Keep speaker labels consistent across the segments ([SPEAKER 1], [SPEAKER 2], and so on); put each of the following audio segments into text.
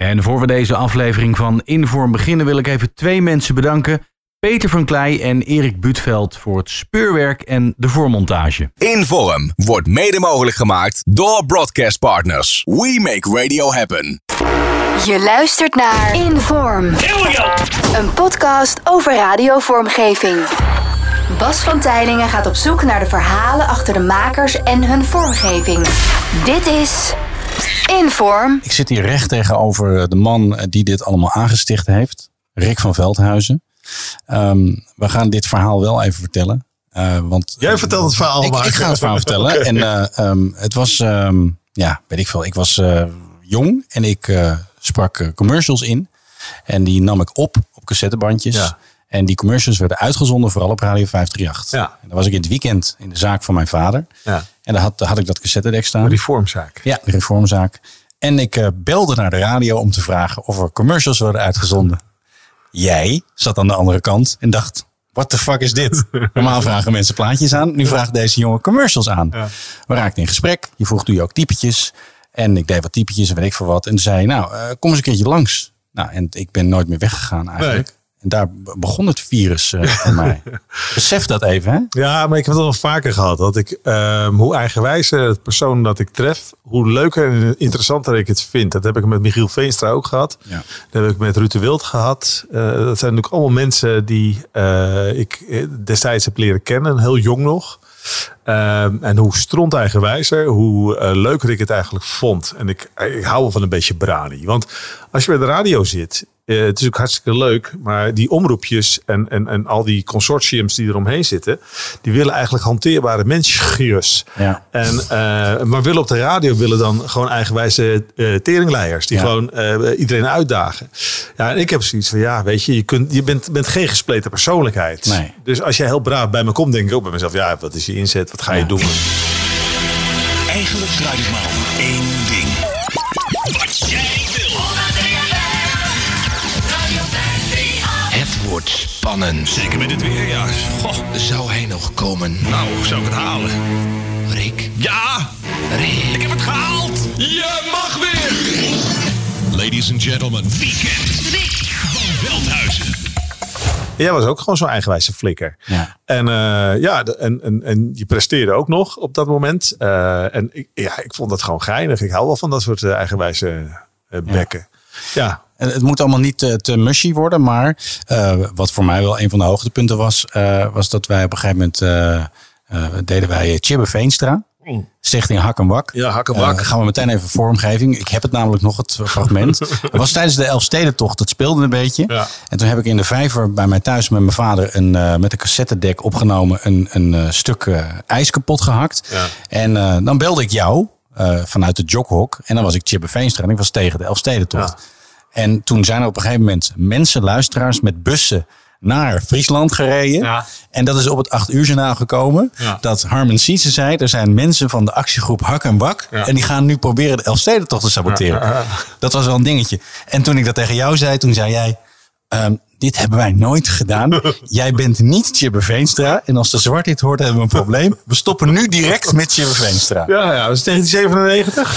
[SPEAKER 1] En voor we deze aflevering van Inform beginnen wil ik even twee mensen bedanken. Peter van Klei en Erik Buutveld voor het speurwerk en de voormontage.
[SPEAKER 2] Inform wordt mede mogelijk gemaakt door Broadcast Partners. We make radio happen.
[SPEAKER 3] Je luistert naar Inform. Een podcast over radiovormgeving. Bas van Tijlingen gaat op zoek naar de verhalen achter de makers en hun vormgeving. Dit is Inform.
[SPEAKER 4] Ik zit hier recht tegenover de man die dit allemaal aangesticht heeft. Rick van Veldhuizen. Ehm, we gaan dit verhaal wel even vertellen. Uh, want,
[SPEAKER 5] Jij vertelt het verhaal
[SPEAKER 4] ik,
[SPEAKER 5] maar.
[SPEAKER 4] ik ga het verhaal vertellen. En uh, um, het was, um, ja, weet ik veel. Ik was uh, jong en ik uh, sprak commercials in. En die nam ik op op cassettebandjes.
[SPEAKER 5] Ja.
[SPEAKER 4] En die commercials werden uitgezonden vooral op Radio 538.
[SPEAKER 5] Ja.
[SPEAKER 4] En dan was ik in het weekend in de zaak van mijn vader.
[SPEAKER 5] Ja.
[SPEAKER 4] En daar had, daar had ik dat cassettedek staan.
[SPEAKER 5] Die vormzaak.
[SPEAKER 4] Ja, de reformzaak. En ik uh, belde naar de radio om te vragen of er commercials worden uitgezonden. Jij zat aan de andere kant en dacht, what the fuck is dit? Normaal vragen mensen plaatjes aan. Nu vraagt deze jongen commercials aan.
[SPEAKER 5] Ja.
[SPEAKER 4] We raakten in gesprek. Je vroeg doe je ook typetjes. En ik deed wat typetjes en weet ik veel wat. En zei nou, uh, kom eens een keertje langs. Nou, en ik ben nooit meer weggegaan eigenlijk.
[SPEAKER 5] Nee.
[SPEAKER 4] En daar begon het virus uh, voor mij. Besef dat even, hè?
[SPEAKER 5] Ja, maar ik heb het al vaker gehad. Dat ik, um, hoe eigenwijzer het persoon dat ik tref, hoe leuker en interessanter ik het vind. Dat heb ik met Michiel Veenstra ook gehad.
[SPEAKER 4] Ja.
[SPEAKER 5] Dat heb ik met Ruud de Wild gehad. Uh, dat zijn natuurlijk allemaal mensen die uh, ik destijds heb leren kennen. Heel jong nog. Um, en hoe stront eigenwijzer, hoe uh, leuker ik het eigenlijk vond. En ik, ik hou wel van een beetje brani. Want als je bij de radio zit, uh, het is ook hartstikke leuk, maar die omroepjes en, en, en al die consortiums die eromheen zitten, die willen eigenlijk hanteerbare mensjes.
[SPEAKER 4] Ja.
[SPEAKER 5] En, uh, maar willen op de radio willen dan gewoon eigenwijze uh, teringleiers die ja. gewoon uh, iedereen uitdagen. Ja, en ik heb zoiets van ja, weet je, je, kunt, je bent, bent geen gespleten persoonlijkheid.
[SPEAKER 4] Nee.
[SPEAKER 5] Dus als jij heel braaf bij me komt, denk ik ook bij mezelf, ja, wat is je inzet, wat ga je doen?
[SPEAKER 2] Eigenlijk draait het maar om één
[SPEAKER 6] wordt spannend.
[SPEAKER 2] Zeker met het weer, ja. Goh,
[SPEAKER 6] Zou hij nog komen?
[SPEAKER 2] nou, zou ik het halen?
[SPEAKER 6] Rick,
[SPEAKER 2] Ja,
[SPEAKER 6] Rick.
[SPEAKER 2] ik heb het gehaald. Je mag weer. Ladies and gentlemen, weekend. Van Veldhuizen.
[SPEAKER 5] Jij was ook gewoon zo'n eigenwijze flikker.
[SPEAKER 4] Ja.
[SPEAKER 5] En, uh, ja, de, en, en, en je presteerde ook nog op dat moment. Uh, en ik, ja, ik vond dat gewoon geinig. Ik hou wel van dat soort uh, eigenwijze bekken. Ja. ja.
[SPEAKER 4] En het moet allemaal niet te, te mushy worden, maar uh, wat voor mij wel een van de hoogtepunten was, uh, was dat wij op een gegeven moment uh, deden wij Chibbe Veenstra. Stichting Hak en Wak.
[SPEAKER 5] Ja, Hak en Wak.
[SPEAKER 4] gaan we meteen even vormgeving. Ik heb het namelijk nog het fragment. Het was tijdens de Elfstedentocht. Dat speelde een beetje.
[SPEAKER 5] Ja.
[SPEAKER 4] En toen heb ik in de vijver bij mij thuis met mijn vader een, uh, met een cassettedek opgenomen een, een uh, stuk uh, ijs kapot gehakt.
[SPEAKER 5] Ja.
[SPEAKER 4] En dan belde ik jou vanuit de joghok. En dan was ik Chibbe Veenstra en ik was tegen de Elfstedentocht.
[SPEAKER 5] Ja.
[SPEAKER 4] En toen zijn er op een gegeven moment mensen, luisteraars met bussen naar Friesland gereden.
[SPEAKER 5] Ja.
[SPEAKER 4] En dat is op het 8 uur journaal gekomen.
[SPEAKER 5] Ja.
[SPEAKER 4] Dat Harmen Sietse zei, er zijn mensen van de actiegroep Hak en Bak.
[SPEAKER 5] Ja.
[SPEAKER 4] En die gaan nu proberen de Elfstedentocht te saboteren. Dat was wel een dingetje. En toen ik dat tegen jou zei, toen zei jij... Um, dit hebben wij nooit gedaan. Jij bent niet Chibbe Veenstra. En als de zwart dit hoort, hebben we een probleem. We stoppen nu direct met Chibbe Veenstra.
[SPEAKER 5] Ja, ja, dat is 1997.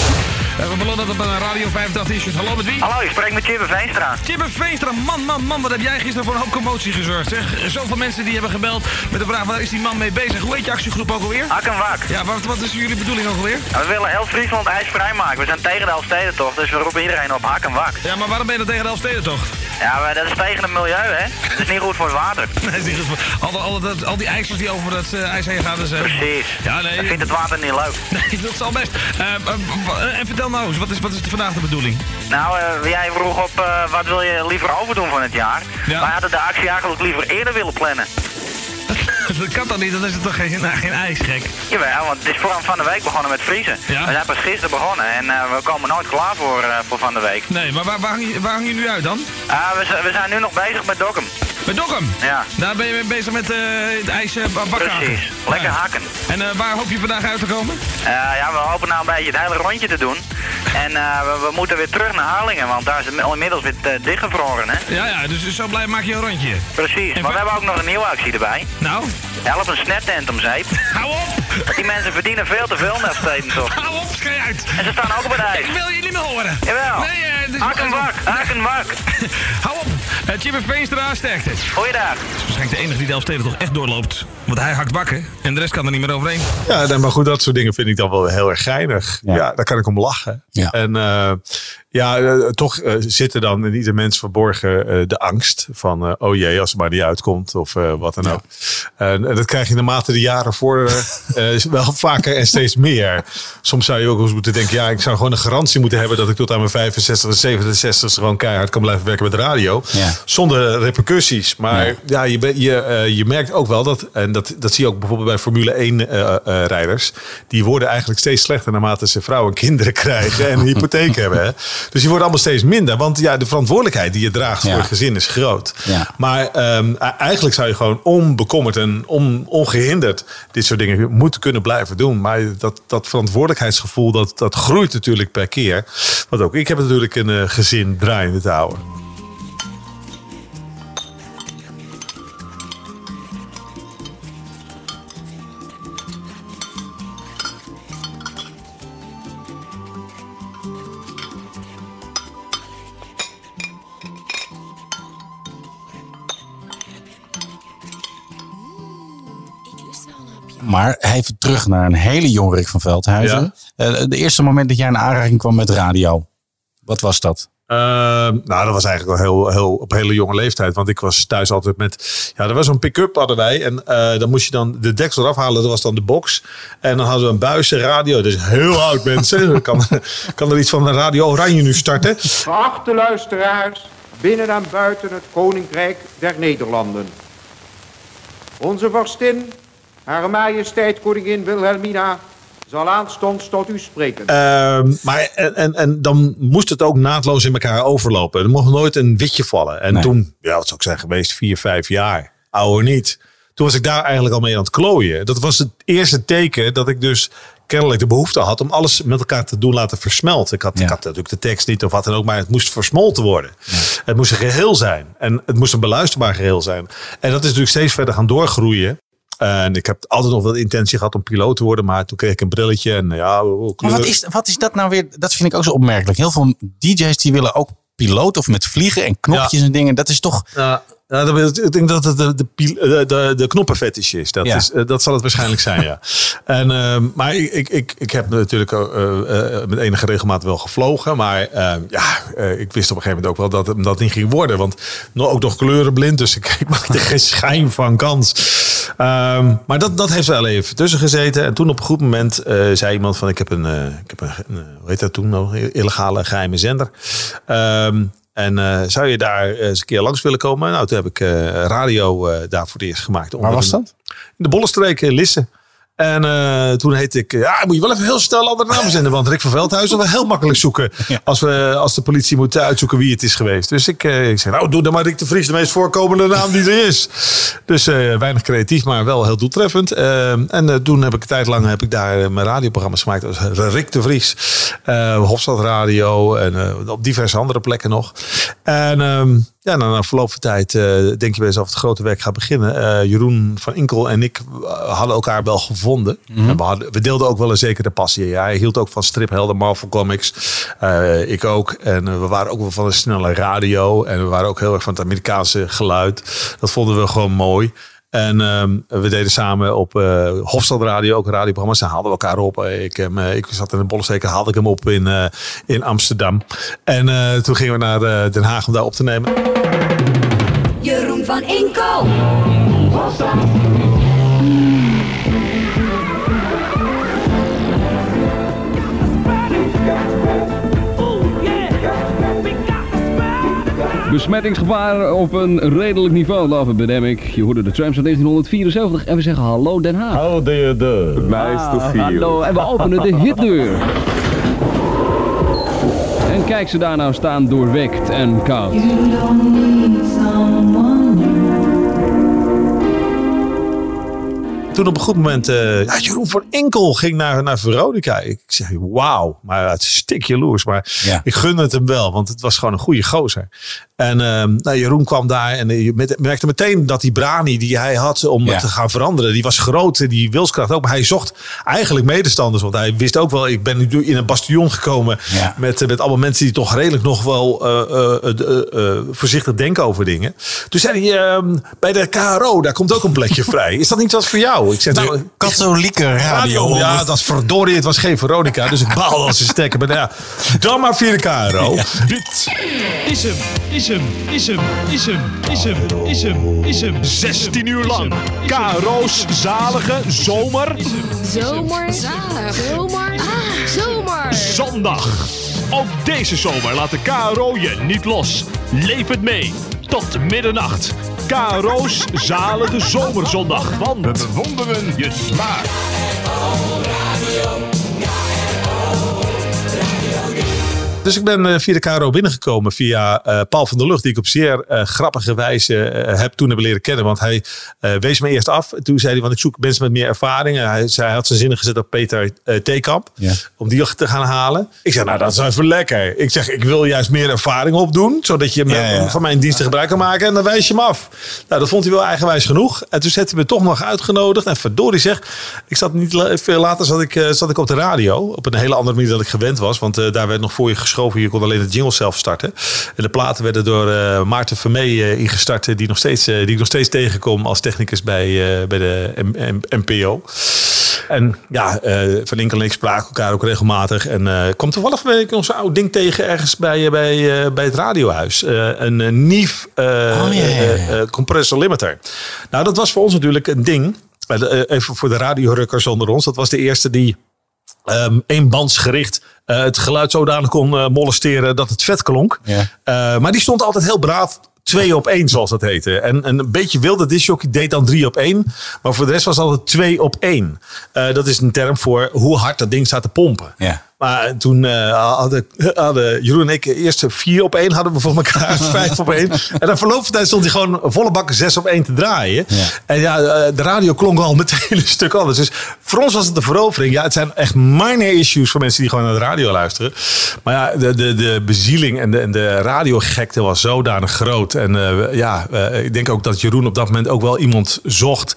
[SPEAKER 7] Uh, we belonnen dat op een Radio 85 is. Hallo met wie?
[SPEAKER 8] Hallo, ik spreek met Chibbe Veenstra.
[SPEAKER 7] Chibbe Veenstra, man, man, man, wat heb jij gisteren voor een hoop commotie gezorgd, zeg. Zoveel mensen die hebben gebeld met de vraag, waar is die man mee bezig? Hoe heet je actiegroep ook alweer?
[SPEAKER 8] Hak en wak.
[SPEAKER 7] Ja, wat, wat is jullie bedoeling ook alweer?
[SPEAKER 8] We willen heel Friesland ijsvrij maken. We zijn tegen de Elfstedentocht, dus we roepen iedereen op hak en wak.
[SPEAKER 7] Ja, maar waarom ben je dan tegen de Elfstedentocht?
[SPEAKER 8] Ja, maar dat is tegen het milieu, hè. Dat is niet goed voor het water.
[SPEAKER 7] Nee, is niet goed voor- al, al, al, al die ijsers die over dat uh, ijs heen gaan. Dus, uh,
[SPEAKER 8] Precies.
[SPEAKER 7] Ja, nee.
[SPEAKER 8] Ik vind het water niet leuk.
[SPEAKER 7] Nee, dat zal best. Uh, uh, en vertel nou eens, wat is, wat is vandaag de bedoeling?
[SPEAKER 8] Nou, jij vroeg op wat wil je liever overdoen van het jaar.
[SPEAKER 7] Ja.
[SPEAKER 8] Wij hadden de actie eigenlijk liever eerder willen plannen.
[SPEAKER 7] dat kan toch niet? Dan is het toch geen, nou, geen ijs, gek?
[SPEAKER 8] Jawel, want het is voor van de week begonnen met vriezen.
[SPEAKER 7] Ja.
[SPEAKER 8] We zijn pas gisteren begonnen en uh, we komen nooit klaar voor, uh, voor van de week.
[SPEAKER 7] Nee, maar waar, waar, hang, je, waar hang je nu uit dan?
[SPEAKER 8] Uh, we, we, zijn nu nog bezig met Dokkum.
[SPEAKER 7] Met Dokkum?
[SPEAKER 8] Ja.
[SPEAKER 7] Daar ben je mee bezig met uh, het ijs uh, bakken.
[SPEAKER 8] Precies, lekker
[SPEAKER 7] ja.
[SPEAKER 8] hakken.
[SPEAKER 7] En uh, waar hoop je vandaag uit te komen?
[SPEAKER 8] ja, we hopen nou een beetje het hele rondje te doen. En we, we, moeten weer terug naar Harlingen, want daar is het inmiddels weer dichtgevroren, hè?
[SPEAKER 7] Ja, ja, dus zo blij maak je een rondje.
[SPEAKER 8] Precies,
[SPEAKER 7] En
[SPEAKER 8] maar we hebben ook nog een nieuwe actie erbij.
[SPEAKER 7] Nou,
[SPEAKER 8] Help een snettent om zeep.
[SPEAKER 7] hou op!
[SPEAKER 8] Die mensen verdienen veel te veel net steden toch.
[SPEAKER 7] Hou op, schei uit!
[SPEAKER 8] En ze staan ook op het ijs.
[SPEAKER 7] Ik wil je niet meer horen.
[SPEAKER 8] Jawel.
[SPEAKER 7] Nee, uh,
[SPEAKER 8] Hak en wak, hak en wak.
[SPEAKER 7] Hou op. Uh, Chipper Veenstra, sterkte. Het is
[SPEAKER 8] Goeiedag.
[SPEAKER 7] waarschijnlijk de enige die de Elfsteden toch echt doorloopt. Want hij hakt bakken en de rest kan er niet meer overheen.
[SPEAKER 5] Ja, nee, maar goed, dat soort dingen vind ik dan wel heel erg geinig.
[SPEAKER 4] Ja.
[SPEAKER 5] Ja, daar kan ik om lachen.
[SPEAKER 4] Ja.
[SPEAKER 5] En eh, ja, eh, toch eh, zit er dan in ieder mens verborgen eh, de angst van, eh, oh jee, als het maar niet uitkomt of eh, wat dan ook. En, en dat krijg je naarmate de jaren vorderen eh, wel vaker en steeds meer. Soms zou je ook eens moeten denken, ja, ik zou gewoon een garantie moeten hebben dat ik tot aan mijn 65 en 67 gewoon keihard kan blijven werken met de radio.
[SPEAKER 4] Ja.
[SPEAKER 5] Zonder repercussies. Maar
[SPEAKER 4] Ja.
[SPEAKER 5] ja, je, ben- je, eh, je merkt ook wel dat, en dat, dat zie je ook bijvoorbeeld bij Formule 1 eh, eh, rijders, die worden eigenlijk steeds slechter naarmate ze vrouwen en kinderen krijgen en een hypotheek hebben. Hè. Dus die worden allemaal steeds minder. Want ja, de verantwoordelijkheid die je draagt
[SPEAKER 4] Ja.
[SPEAKER 5] voor het gezin is groot.
[SPEAKER 4] Ja.
[SPEAKER 5] Maar ehm, eigenlijk zou je gewoon onbekommerd en on, ongehinderd dit soort dingen moeten kunnen blijven doen. Maar dat, dat verantwoordelijkheidsgevoel, dat, dat groeit natuurlijk per keer. Want ook ik heb natuurlijk een eh, gezin draaiende te houden.
[SPEAKER 4] Maar even terug naar een hele jonge Rick van Veldhuizen. Eh, de eerste moment dat jij in aanraking kwam met radio. Wat was dat?
[SPEAKER 5] Ehm, nou, dat was eigenlijk wel heel, heel, op hele jonge leeftijd. Want ik was thuis altijd met... Ja, er was zo'n pick-up hadden wij. En eh, dan moest je dan de deksel eraf halen. Dat was dan de box. En dan hadden we een buis, een radio. Dus heel oud mensen. kan, kan er iets van een Radio Oranje nu starten.
[SPEAKER 9] Geachte luisteraars, binnen en buiten het Koninkrijk der Nederlanden. Onze vorstin, Hare Majesteit Koningin Wilhelmina, zal aanstonds tot u spreken.
[SPEAKER 5] Ehm, maar en, en, en dan moest het ook naadloos in elkaar overlopen. Er mocht nooit een witje vallen. En
[SPEAKER 4] Nee.
[SPEAKER 5] toen, ja, wat zou ik zeggen, geweest vier, vijf jaar. Ouder niet. Toen was ik daar eigenlijk al mee aan het klooien. Dat was het eerste teken dat ik dus kennelijk de behoefte had om alles met elkaar te doen laten versmelten. Ik had,
[SPEAKER 4] Ja.
[SPEAKER 5] ik had natuurlijk de tekst niet of wat dan ook, maar het moest versmolten worden. Het moest een geheel zijn. En het moest een beluisterbaar geheel zijn. En dat is natuurlijk steeds verder gaan doorgroeien. En ik heb altijd nog wel de intentie gehad om piloot te worden, maar toen kreeg ik een brilletje en ja, oh,
[SPEAKER 4] Maar
[SPEAKER 5] kleur-
[SPEAKER 4] wat is, wat is dat nou weer? Dat vind ik ook zo opmerkelijk. Heel veel DJ's die willen ook piloot of met vliegen en knopjes en dingen. Dat is toch...
[SPEAKER 5] Ja, ja, dat ik denk dat het de, de, pil- de, de, knoppenfetish is. Dat,
[SPEAKER 4] Ja.
[SPEAKER 5] is eh, dat zal het waarschijnlijk zijn, ja. En, ehm, maar ik, ik, ik, ik heb natuurlijk eh, eh, met enige regelmaat wel gevlogen. Maar ehm, ja, eh, ik wist op een gegeven moment ook wel dat het dat niet ging worden. Want nog, ook nog kleurenblind, dus ik, ik maakte geen schijn van kans. Ehm, maar dat, dat heeft wel even tussen gezeten. En toen op een goed moment eh, zei iemand van... ik heb een, eh, ik heb een, eh, hoe heet dat toen nog? Illegale geheime zender. En eh, zou je daar eens een keer langs willen komen? Nou, toen heb ik eh, radio eh, daar voor het eerst gemaakt.
[SPEAKER 4] Waar was dat?
[SPEAKER 5] In de Bollenstreek, in Lisse. En eh, toen heette ik, ja, moet je wel even heel snel andere namen zenden. Want Rick van Veldhuizen wel heel makkelijk zoeken. Als, we, als de politie moet uitzoeken wie het is geweest. Dus ik, eh, ik zei, nou doe dan maar Rick de Vries, de meest voorkomende naam die er is. Dus eh, weinig creatief, maar wel heel doeltreffend. Eh, en eh, toen heb ik een tijd lang heb ik daar eh, mijn radioprogramma's gemaakt. Was Rick de Vries. eh Hofstad Radio en eh, op diverse andere plekken nog. En ehm, ja, nou, na verloop van tijd eh, denk je bij jezelf het grote werk gaat beginnen. Eh, Jeroen van Inkel en ik eh, hadden elkaar wel gevonden. En we, hadden, we deelden ook wel een zekere passie. Ja, hij hield ook van striphelden, Marvel Comics. Ik ook. En we waren ook wel van een snelle radio. En we waren ook heel erg van het Amerikaanse geluid. Dat vonden we gewoon mooi. En ehm, we deden samen op eh Hofstad Radio ook radioprogramma's. Dan haalden we elkaar op. Ik, eh, ik zat in de Bollesteker, haalde ik hem op in, eh, in Amsterdam. En toen gingen we naar Den Haag om daar op te nemen.
[SPEAKER 10] Jeroen van Inkel.
[SPEAKER 11] Besmettingsgevaar op een redelijk niveau, Love Epidemic. Je hoorde de trams van 1974 en we zeggen hallo Den Haag.
[SPEAKER 12] Nice to see you.
[SPEAKER 11] Hallo, en we openen de hitdeur. En kijk ze daar nou staan, doorwekt en koud.
[SPEAKER 5] Toen op een goed moment, eh ja, Jeroen van Enkel ging naar, naar Veronica. Ik zei, wauw, maar het is stik jaloers. Maar
[SPEAKER 4] Ja.
[SPEAKER 5] ik gun het hem wel, want het was gewoon een goede gozer. En ehm, nou, Jeroen kwam daar en je met- merkte meteen dat die brani die hij had om
[SPEAKER 4] Ja.
[SPEAKER 5] te gaan veranderen, die was groot. Die wilskracht ook. Maar hij zocht eigenlijk medestanders. Want hij wist ook wel, ik ben nu in een bastion gekomen
[SPEAKER 4] Ja.
[SPEAKER 5] met, eh, met allemaal mensen die toch redelijk nog wel eh, eh, eh, eh, voorzichtig denken over dingen. Toen zei hij, ehm, bij de KRO, daar komt ook een plekje vrij. Is dat niet wat voor jou? Ik zeg, nou,
[SPEAKER 4] katholieke radio.
[SPEAKER 5] Ja, dat is verdorie. Het was geen Veronica, dus ik baalde als een stekker. Maar nou ja, dan maar via de KRO.
[SPEAKER 2] Dit is hem, is hem, is hem, is hem, is hem, is hem, is hem. 16 uur lang. KRO's zalige zomer
[SPEAKER 10] Zomer. Zalig. Zomer. Ah, zomer.
[SPEAKER 2] zondag. Ook deze zomer laat de KRO je niet los. Leef het mee. Tot middernacht. KRO's zalige zomerzondag. Want we bewonderen je smaak.
[SPEAKER 5] Dus ik ben eh, via de KRO binnengekomen via eh, Paul van der Lucht, die ik op zeer eh, grappige wijze heb toen hebben leren kennen. Want hij wees me eerst af. Toen zei hij, want ik zoek mensen met meer ervaring. En hij, zei, hij had zijn zinnen gezet op Peter Theekamp,
[SPEAKER 4] Ja.
[SPEAKER 5] om die te gaan halen. Ik zeg, nou dat is even lekker. Ik zeg, ik wil juist meer ervaring opdoen, zodat je me-
[SPEAKER 4] Ja, ja.
[SPEAKER 5] van mijn diensten gebruik kan maken. En dan wijs je hem af. Nou, dat vond hij wel eigenwijs genoeg. En toen zette hij me toch nog uitgenodigd. En verdorie zeg, ik zat niet veel later zat ik, zat ik op de radio. Op een hele andere manier dan ik gewend was. Want daar werd nog voor je geschoven. Je kon alleen het jingle zelf starten. En de platen werden door eh, Maarten Vermee eh, ingestart. eh, Die, nog steeds, die ik nog steeds tegenkom als technicus bij, bij de M- M- NPO. En ja, Van Inkel en ik spraken elkaar ook regelmatig. En eh kwam toevallig een week ons oud ding tegen ergens bij, bij, bij het radiohuis. Een uh, Nief eh, compressor limiter. Nou, dat was voor ons natuurlijk een ding. De- Even voor de radiorukkers onder ons. Dat was de eerste die ehm eenbandsgericht eh, het geluid zodanig kon eh, molesteren dat het vet klonk.
[SPEAKER 4] Ja.
[SPEAKER 5] Eh, maar die stond altijd heel braaf twee op één, zoals dat heette. En, en een beetje wilde disjockey deed dan drie op één. Maar voor de rest was het altijd twee op één. Dat is een term voor hoe hard dat ding staat te pompen.
[SPEAKER 4] Ja.
[SPEAKER 5] Maar toen eh, hadden, hadden Jeroen en ik eerst vier op één hadden we voor elkaar, vijf op één. En dan verloop van tijd stond hij gewoon volle bakken zes op één te draaien.
[SPEAKER 4] Ja.
[SPEAKER 5] En ja, eh, de radio klonk al meteen een stuk anders. Dus voor ons was het de verovering. Ja, het zijn echt minor issues voor mensen die gewoon naar de radio luisteren. Maar ja, de, de, de bezieling en de, en de radiogekte was zodanig groot. En eh, ja, ik denk ook dat Jeroen op dat moment ook wel iemand zocht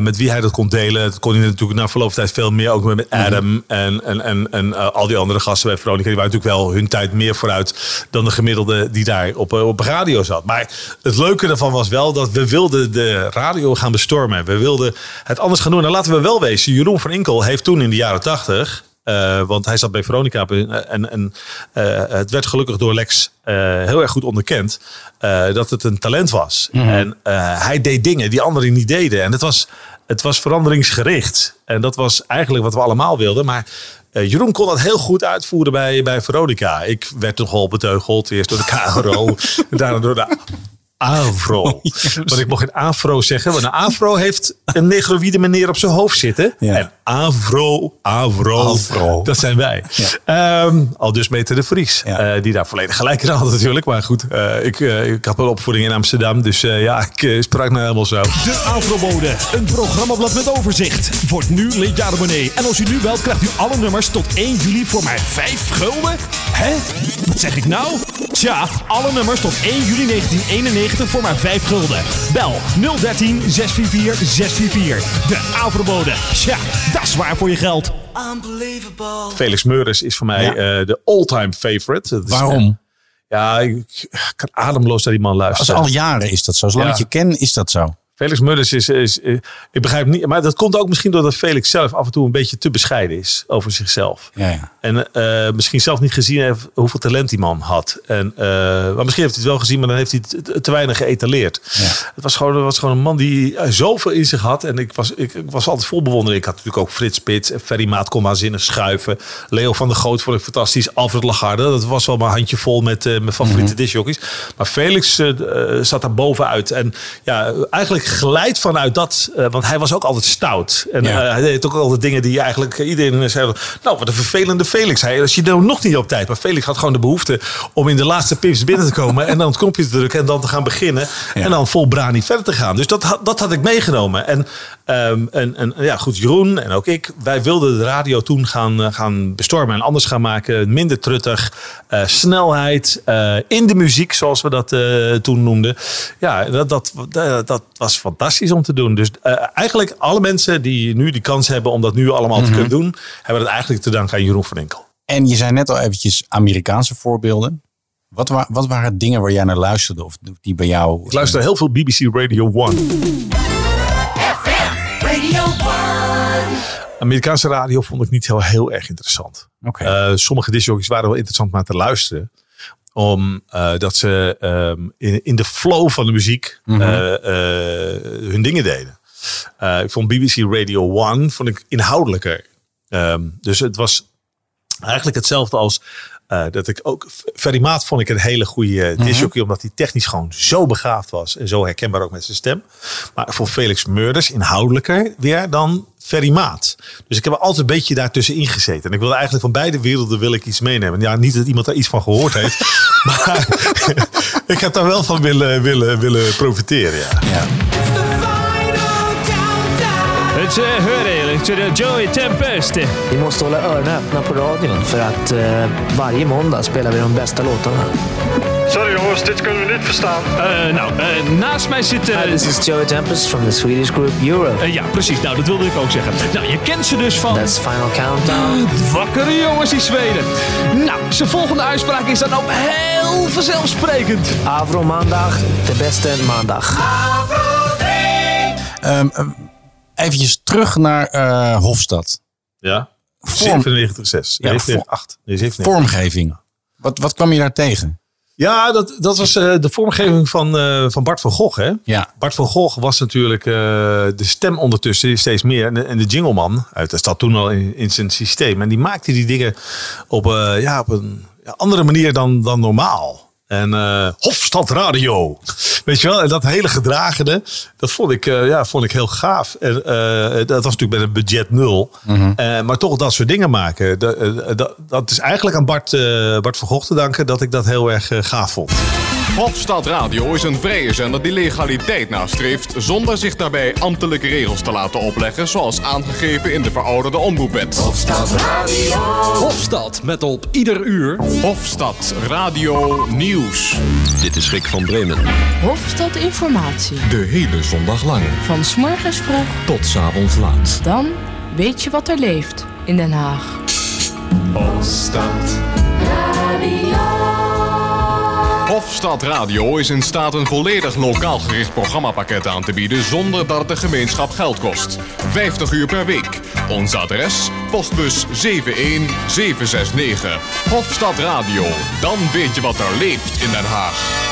[SPEAKER 5] met wie hij dat kon delen. Dat kon hij natuurlijk na verloop van tijd veel meer ook met Adam en, en, en, en eh, al die andere gasten bij Veronica. Die waren natuurlijk wel hun tijd meer vooruit dan de gemiddelde die daar op, eh, op radio zat. Maar het leuke ervan was wel dat we wilden de radio gaan bestormen. We wilden het anders gaan doen. En laten we wel wezen, Jeroen van Inkel heeft toen in de jaren tachtig... eh, want hij zat bij Veronica en, en het werd gelukkig door Lex heel erg goed onderkend dat het een talent was. En eh, hij deed dingen die anderen niet deden. En het was, het was veranderingsgericht. En dat was eigenlijk wat we allemaal wilden. Maar Jeroen kon dat heel goed uitvoeren bij, bij Veronica. Ik werd nogal beteugeld. Eerst door de KRO, daarna door de Avro. Want ik mocht geen Afro zeggen. Want een Afro heeft een negroïde meneer op zijn hoofd zitten.
[SPEAKER 4] Ja.
[SPEAKER 5] En Avro, Avro,
[SPEAKER 4] Avro.
[SPEAKER 5] dat zijn wij. Ehm, al dus Meter de Vries.
[SPEAKER 4] Ja.
[SPEAKER 5] eh, die daar volledig gelijk in had natuurlijk. Maar goed, eh, ik, eh, ik had een opvoeding in Amsterdam. Dus eh, ja, ik sprak nou helemaal zo.
[SPEAKER 2] De Afrobode, een programmablad met overzicht. Wordt nu lidjaarabonnee. En als u nu belt, krijgt u alle nummers tot 1 juli voor maar 5 gulden. Hè? Wat zeg ik nou? Tja, alle nummers tot 1 juli 1991 voor maar 5 gulden. Bel 013 644 644. De Afrobode. Tja, dat is waar voor je geld.
[SPEAKER 5] Felix Meurens is voor mij
[SPEAKER 4] Ja.
[SPEAKER 5] eh, de all-time favorite. Dat is-
[SPEAKER 4] Waarom?
[SPEAKER 5] Ja, ik, kan ademloos naar die man
[SPEAKER 4] Als
[SPEAKER 5] luisteren.
[SPEAKER 4] al jaren is dat zo. Zolang
[SPEAKER 5] Ja.
[SPEAKER 4] ik je ken, is dat zo.
[SPEAKER 5] Felix Meurders is, is, eh, ik begrijp niet, maar dat komt ook misschien doordat Felix zelf af en toe een beetje te bescheiden is over zichzelf.
[SPEAKER 4] Ja, ja.
[SPEAKER 5] En eh, misschien zelf niet gezien heeft hoeveel talent die man had. En, eh, maar misschien heeft hij het wel gezien, maar dan heeft hij het te- weinig geëtaleerd. Het was gewoon, het was gewoon een man die eh, zoveel in zich had. En ik was, ik, ik was altijd vol bewondering. Ik had natuurlijk ook Frits Spits. en Ferry Maat kon waanzinnig schuiven. Leo van der Goot vond ik fantastisch. Alfred Lagarde. Dat was wel mijn handje vol met, eh, mijn favoriete discjockeys. Maar Felix zat daar bovenuit. En ja, eigenlijk geleid vanuit dat, want hij was ook altijd stout. En
[SPEAKER 4] Ja.
[SPEAKER 5] hij deed ook altijd dingen die eigenlijk iedereen zei, nou wat een vervelende Felix. Hij, als je nou nog niet op tijd, maar Felix had gewoon de behoefte om in de laatste pips binnen te komen en dan het knopje te drukken en dan te gaan beginnen en dan vol brani verder te gaan. Dus dat, had- dat had ik meegenomen. En, ehm, en, en ja, goed, Jeroen en ook ik, wij wilden de radio toen gaan, eh, gaan bestormen en anders gaan maken. Minder truttig, eh, snelheid, eh, in de muziek zoals we dat eh, toen noemden. Ja, dat, dat, dat, dat was fantastisch om te doen. Dus eh, eigenlijk alle mensen die nu die kans hebben om dat nu allemaal te kunnen doen, hebben dat eigenlijk te danken aan Jeroen van Enkel.
[SPEAKER 4] En je zei net al eventjes Amerikaanse voorbeelden. Wat, wa- wat waren dingen waar jij naar luisterde? Of die bij jou...
[SPEAKER 5] Ik luister heel veel BBC Radio 1.
[SPEAKER 13] Radio 1.
[SPEAKER 5] Amerikaanse radio vond ik niet heel, heel erg interessant.
[SPEAKER 4] Oké.
[SPEAKER 5] Eh, sommige discjockeys waren wel interessant om naar te luisteren. Om eh, dat ze ehm, in, in de flow van de muziek
[SPEAKER 4] Mhm.
[SPEAKER 5] eh, eh, hun dingen deden. Eh, ik vond BBC Radio 1 vond ik inhoudelijker. Ehm, dus het was eigenlijk hetzelfde als eh, dat ik ook. Ferry Maat vond ik een hele goede discjockey, omdat hij technisch gewoon zo begaafd was en zo herkenbaar ook met zijn stem. Maar voor Felix Murders inhoudelijker weer dan Ferry Maat. Dus ik heb er altijd een beetje daartussenin gezeten. En ik wilde eigenlijk van beide werelden wil ik iets meenemen. Ja, niet dat iemand daar iets van gehoord heeft, maar ik heb daar wel van willen, willen, willen profiteren. Ja.
[SPEAKER 14] Uh, er till the Joey Tempest.
[SPEAKER 15] Vi måste hålla öronen öppna på radion för att eh, varje måndag spelar vi de bästa låtarna.
[SPEAKER 14] Sorry jongens, dit kunnen we niet verstaan. nou, eh, naast mij zit...
[SPEAKER 15] Hi, this is Joey Tempest from the Swedish group Euro.
[SPEAKER 14] eh, ja, precies. Nou, dat wilde ik ook zeggen. Nou, je kent ze dus van...
[SPEAKER 15] That's Final Countdown.
[SPEAKER 14] Wakkere jongens in Zweden. Nou, zijn volgende uitspraak is dan ook heel vanzelfsprekend.
[SPEAKER 15] Avro Maandag, de beste maandag.
[SPEAKER 4] Ehm, eh, eventjes terug naar eh, Hofstad.
[SPEAKER 5] Ja.
[SPEAKER 4] Vorm-
[SPEAKER 5] 97,6.
[SPEAKER 4] Ja,
[SPEAKER 5] Nee,
[SPEAKER 4] voor-
[SPEAKER 5] 8. Nee, 97.
[SPEAKER 4] Vormgeving. Wat, wat kwam je daar tegen?
[SPEAKER 5] Ja, dat, dat was eh, de vormgeving van, eh, van Bart van Gogh. Hè?
[SPEAKER 4] Ja.
[SPEAKER 5] Bart van Gogh was natuurlijk de stem ondertussen steeds meer. En de, en de jingleman, uit, dat zat toen al in, in zijn systeem. En die maakte die dingen op, eh, ja, op een ja, andere manier dan, dan normaal. En eh Hofstad Radio. Weet je wel, en dat hele gedragene, dat vond ik, eh, ja, vond ik heel gaaf. En, eh, dat was natuurlijk met een budget nul. Eh, maar toch dat soort dingen maken. Dat, dat, dat is eigenlijk aan Bart, eh, Bart van Gogh te danken dat ik dat heel erg gaaf vond.
[SPEAKER 16] Hofstad Radio is een vrije zender die legaliteit nastreeft zonder zich daarbij ambtelijke regels te laten opleggen zoals aangegeven in de verouderde omroepwet.
[SPEAKER 6] Hofstad Radio.
[SPEAKER 16] Hofstad met op ieder uur Hofstad Radio Nieuws. Dit is Rick van Bremen.
[SPEAKER 10] Hofstad Informatie.
[SPEAKER 16] De hele zondag lang
[SPEAKER 10] Van 's morgens vroeg,
[SPEAKER 16] tot 's avonds laat.
[SPEAKER 10] dan weet je wat er leeft in Den Haag.
[SPEAKER 16] Hofstad Hofstad Radio is in staat een volledig lokaal gericht programmapakket aan te bieden zonder dat het de gemeenschap geld kost. 50 uur per week. Ons adres: postbus 71769. Hofstad Radio. Dan weet je wat er leeft in Den Haag.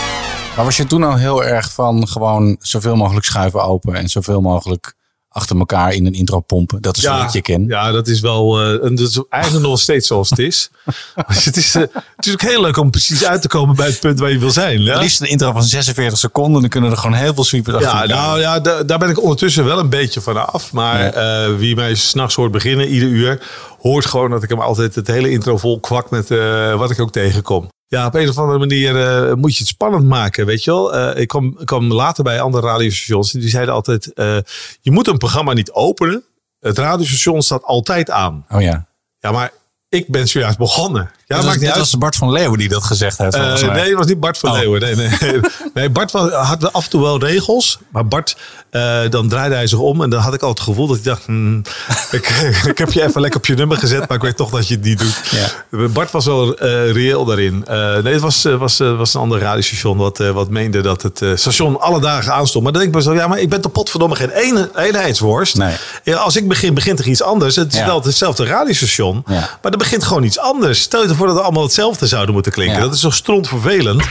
[SPEAKER 4] Maar was je toen al heel erg van gewoon zoveel mogelijk schuiven open en zoveel mogelijk achter elkaar in een intro pompen? Dat is wat ik je ken.
[SPEAKER 5] Ja, dat is wel. eh, en dat is eigenlijk nog steeds zoals het is. Dus het, is eh, het is ook heel leuk om precies uit te komen bij het punt waar je wil zijn. Ja?
[SPEAKER 4] Liefst een intro van 46 seconden, dan kunnen er gewoon heel veel sweepers achter
[SPEAKER 5] Ja,
[SPEAKER 4] elkaar.
[SPEAKER 5] nou ja, da- daar ben ik ondertussen wel een beetje van af. Maar eh, wie mij s'nachts hoort beginnen, ieder uur, hoort gewoon dat ik hem altijd het hele intro vol kwak met wat ik ook tegenkom. Ja, op een of andere manier eh, moet je het spannend maken, weet je wel. Eh, ik, kwam, ik kwam later bij andere radiostations en die zeiden altijd... eh, je moet een programma niet openen. Het radiostation staat altijd aan.
[SPEAKER 4] Oh ja.
[SPEAKER 5] Ja, maar ik ben zojuist begonnen. Ja,
[SPEAKER 4] dat
[SPEAKER 5] maakt niet
[SPEAKER 4] dat
[SPEAKER 5] uit.
[SPEAKER 4] was Bart van Leeuwen die dat gezegd heeft.
[SPEAKER 5] Eh, nee, het was niet Bart van
[SPEAKER 4] Oh.
[SPEAKER 5] Leeuwen. Nee, nee. nee Bart had af en toe wel regels. Maar Bart, eh, dan draaide hij zich om. En dan had ik al het gevoel dat hij dacht... hmm, ik, ik heb je even lekker op je nummer gezet. Maar ik weet toch dat je het niet doet. Bart was wel eh, reëel daarin. Nee, het was, was, was een ander radiostation wat, wat meende dat het station alle dagen aanstond. Maar dan denk ik me zo... Ja, maar ik ben toch potverdomme geen ene, eenheidsworst. Ja, als ik begin, begint er iets anders. Het is
[SPEAKER 4] Ja.
[SPEAKER 5] wel hetzelfde radiostation. Maar er begint gewoon iets anders. Stel je ervoor dat we allemaal hetzelfde zouden moeten klinken. Dat is toch stront vervelend.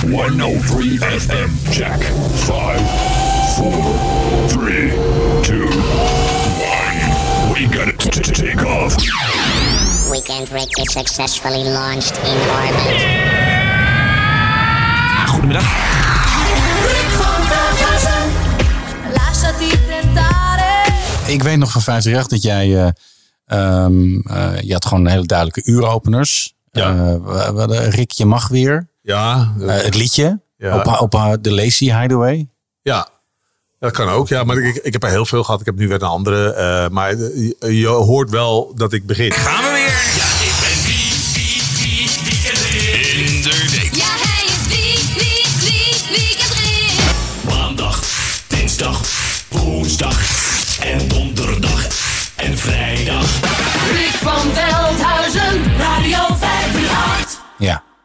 [SPEAKER 13] 103 FM. Check. 5, 4, 3, 2, 1. We got to take off.
[SPEAKER 17] Weekend Rick is successfully launched in orbit.
[SPEAKER 14] Goedemiddag.
[SPEAKER 13] Rick van Veldhuizen.
[SPEAKER 4] Ik weet nog van 538 dat jij... eh, ehm, eh, je had gewoon hele duidelijke uuropeners.
[SPEAKER 5] Ja.
[SPEAKER 4] Eh, we- we hadden Rick, je mag weer.
[SPEAKER 5] Ja.
[SPEAKER 4] Eh, het liedje.
[SPEAKER 5] Ja.
[SPEAKER 4] Op, op de Lazy Hideaway.
[SPEAKER 5] Ja, dat kan ook. Ja, maar ik, ik heb er heel veel gehad. Ik heb nu weer een andere. eh, maar je, je hoort wel dat ik begin.
[SPEAKER 7] Gaan we weer.